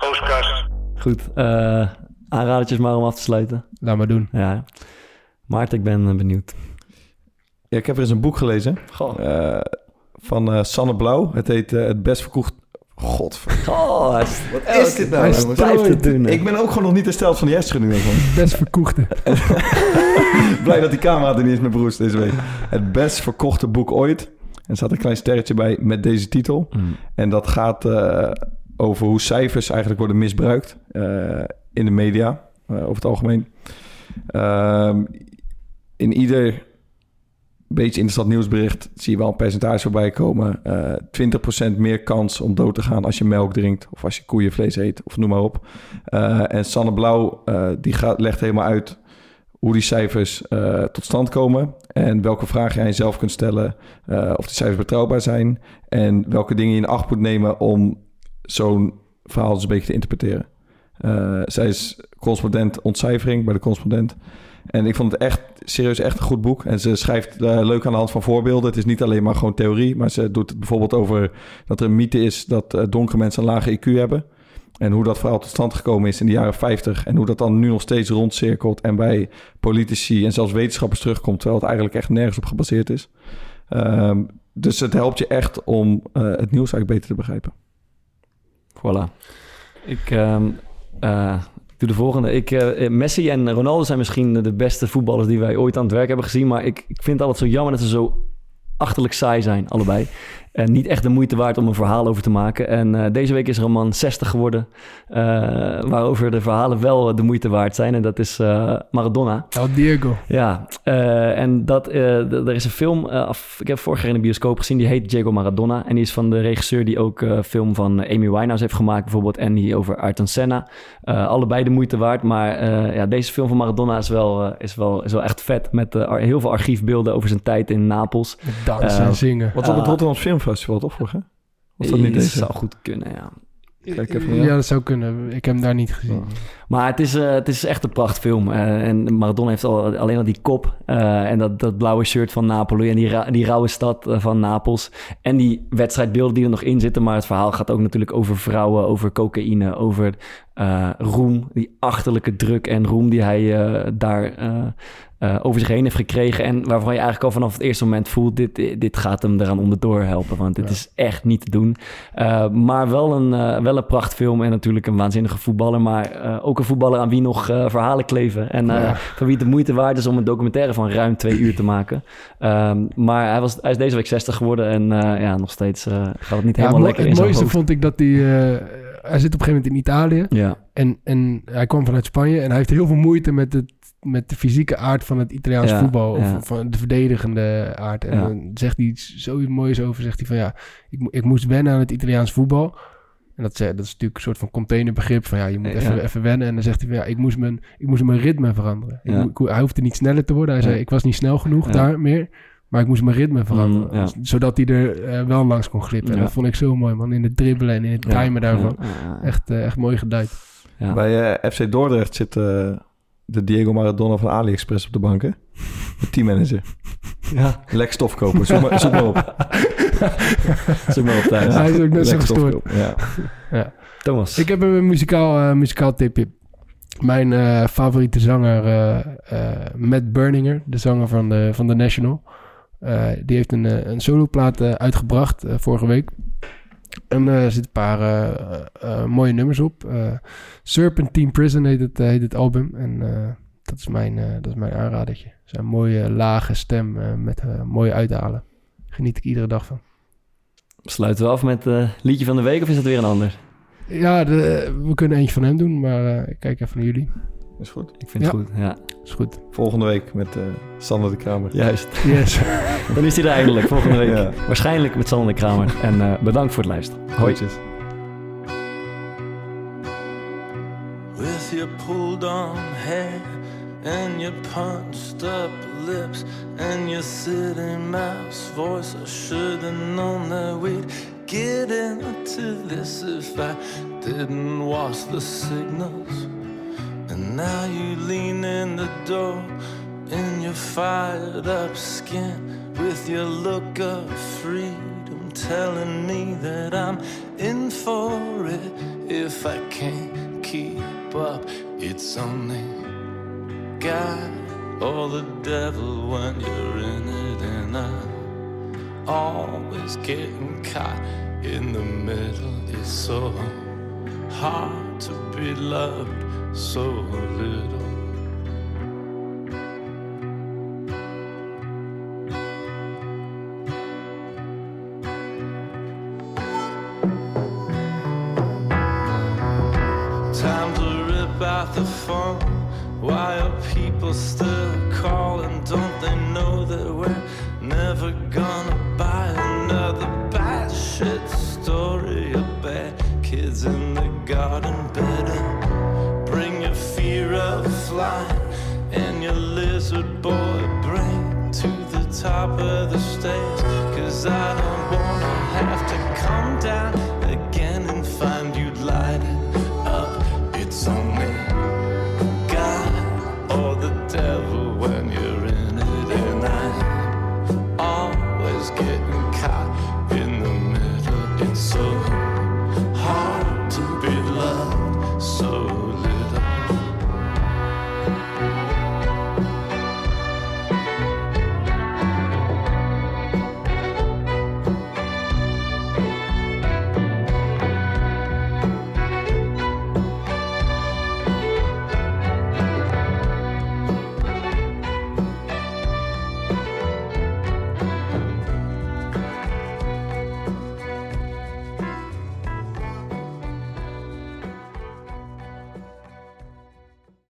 S13: postkast.
S4: Goed, eh aanradertjes maar om af te sluiten.
S1: Laat maar doen.
S4: Ja. Maarten, ik ben eh, benieuwd.
S3: Ja, ik heb er eens een boek gelezen. Eh, van eh, Sanne Blauw. Het heet eh, Het Best Verkocht... God.
S4: Oh, is-
S3: Wat is dit nou?
S4: Hij
S3: jongens?
S4: blijft het doen, hè.
S3: Ik ben ook gewoon nog niet hersteld van die hersenschudding.
S1: Best verkochte.
S3: Blij dat die camera er niet is, mijn broers, deze week. Het best verkochte boek ooit. En er staat een klein sterretje bij met deze titel.
S4: Mm.
S3: En dat gaat eh, over hoe cijfers eigenlijk worden misbruikt eh, in de media, over het algemeen. Ehm, in ieder beetje interessant nieuwsbericht zie je wel een percentage voorbij komen. Eh 20% meer kans om dood te gaan als je melk drinkt of als je koeienvlees eet of noem maar op. Eh, en Sanne Blauw eh, die gaat, legt helemaal uit hoe die cijfers eh, tot stand komen en welke vragen jij zelf kunt stellen eh, of die cijfers betrouwbaar zijn en welke dingen je in acht moet nemen om zo'n verhaal dus een beetje te interpreteren. Eh, zij is correspondent ontcijfering bij de correspondent. En ik vond het echt, serieus echt een goed boek. En ze schrijft eh, leuk aan de hand van voorbeelden. Het is niet alleen maar gewoon theorie, maar ze doet het bijvoorbeeld over dat er een mythe is dat eh, donkere mensen een lage IQ hebben. En hoe dat verhaal tot stand gekomen is in de jaren 50. En hoe dat dan nu nog steeds rondcirkelt en bij politici en zelfs wetenschappers terugkomt. Terwijl het eigenlijk echt nergens op gebaseerd is. Ehm, dus het helpt je echt om eh, het nieuws eigenlijk beter te begrijpen.
S4: Voilà. Ik, ehm, eh, doe de volgende. Ik, eh, Messi en Ronaldo zijn misschien de beste voetballers die wij ooit aan het werk hebben gezien. Maar ik, ik vind het altijd zo jammer dat ze zo achterlijk saai zijn, allebei. En niet echt de moeite waard om een verhaal over te maken. En eh, deze week is er een man 60 geworden, eh, waarover de verhalen wel de moeite waard zijn. En dat is eh, Maradona.
S1: El Diego.
S4: Ja, eh, en dat, eh, er is een film, eh, af, ik heb vorig jaar in de bioscoop gezien, die heet Diego Maradona. En die is van de regisseur die ook eh film van Amy Winehouse heeft gemaakt, bijvoorbeeld. En die over Ayrton Senna. Eh, allebei de moeite waard, maar eh, ja, deze film van Maradona is wel, eh, is wel, is wel echt vet. Met eh, heel veel archiefbeelden over zijn tijd in Napels.
S1: dansen
S4: Eh,
S1: en zingen.
S3: Wat op het
S4: eh,
S3: Rotterdam Filmfestival, toch? Vorig, hè? Was dat niet
S4: dat
S3: deze?
S4: zou goed kunnen, ja.
S3: Kijk even
S1: Ja, dat zou kunnen. Ik heb hem daar niet gezien.
S4: Maar het is, eh, het is echt een prachtfilm. Eh, en Maradona heeft al, alleen al die kop eh, en dat, dat blauwe shirt van Napoli en die, ra- die rauwe stad van Napels. En die wedstrijdbeelden die er nog in zitten. Maar het verhaal gaat ook natuurlijk over vrouwen, over cocaïne, over eh, roem. Die achterlijke druk en roem die hij eh, daar eh, eh, over zich heen heeft gekregen. En waarvan je eigenlijk al vanaf het eerste moment voelt, dit, dit gaat hem eraan onderdoor helpen. Want dit is echt niet te doen. Uh, maar wel een, uh, wel een prachtfilm en natuurlijk een waanzinnige voetballer. Maar ook een voetballer aan wie nog verhalen kleven. En
S1: Ja.
S4: van wie het de moeite waard is om een documentaire van ruim twee uur te maken. Um, maar hij, was, hij is deze week 60 geworden en ja, nog steeds gaat het niet helemaal lekker in
S1: het mooiste
S4: hoofd.
S1: vond ik dat hij... eh, hij zit op een gegeven moment in Italië.
S4: Ja.
S1: En, en hij kwam vanuit Spanje. En hij heeft heel veel moeite met, het, met de fysieke aard van het Italiaans
S4: Ja,
S1: voetbal. Of
S4: ja.
S1: van de verdedigende aard. En
S4: Ja.
S1: dan zegt hij iets zoiets moois over. Zegt hij van ja, ik, ik moest wennen aan het Italiaans voetbal. En dat, is- dat is natuurlijk een soort van containerbegrip. Van ja, je moet
S4: Ja.
S1: even, even wennen. En dan zegt hij van ja, ik moest mijn, ik moest mijn ritme veranderen. Ik
S4: Ja.
S1: mo- ik- hij hoefde niet sneller te worden. Hij zei
S4: Ja.
S1: ik was niet snel genoeg
S4: Ja.
S1: daar meer. Maar ik moest mijn ritme veranderen.
S4: Mm, ja.
S1: Zodat hij er eh, wel langs kon glippen. En dat vond ik zo mooi man. In het dribbelen en in het
S4: Ja.
S1: timen daarvan.
S4: Ja, ja, ja.
S1: Echt, eh, echt mooi geduid.
S4: Ja.
S3: Bij eh, FC Dordrecht zit eh, de Diego Maradona van AliExpress op de bank, hè? De teammanager.
S4: Ja.
S3: Lek stofkoper, zoek maar, zoek maar op.
S4: Zoek maar op thuis.
S1: Hij is ook net zo gestoord.
S3: Ja.
S1: Ja.
S4: Thomas.
S1: Ik heb een muzikaal, eh, muzikaal tipje. Mijn eh, favoriete zanger, eh, eh, Matt Berninger, de zanger van de, van The National. eh, die heeft een, een soloplaat uitgebracht vorige week. En eh, er zitten een paar eh, eh, mooie nummers op. Serpentine Prison heet het, heet het album. En dat, is mijn, dat is mijn aanradertje. Zijn mooie lage stem met mooie uithalen. Geniet ik iedere dag van.
S4: Sluiten we af met liedje van de week of is dat weer een ander?
S1: Ja, de- we kunnen eentje van hem doen, maar ik kijk even naar jullie.
S3: Is goed.
S4: Ik vind het goed, ja.
S1: Is goed.
S3: Volgende week met eh Sander de Kramer.
S4: Juist.
S1: Yes.
S4: Dan is hij er eindelijk volgende week.
S3: Ja.
S4: Waarschijnlijk met Sander de Kramer. En eh, bedankt voor het luisteren. Hoi.
S3: Groetjes.
S14: With your pulled on hair and your punched up lips and your city mouse voice, I should have known that we'd get into this if I didn't watch the signals. And now you lean in the door in your fired up skin with your look of freedom telling me that I'm in for it if I can't keep up. It's only God or the devil when you're in it, and I'm always getting caught in the middle. It's so hard to be loved so little. Time to rip out the phone. Why are people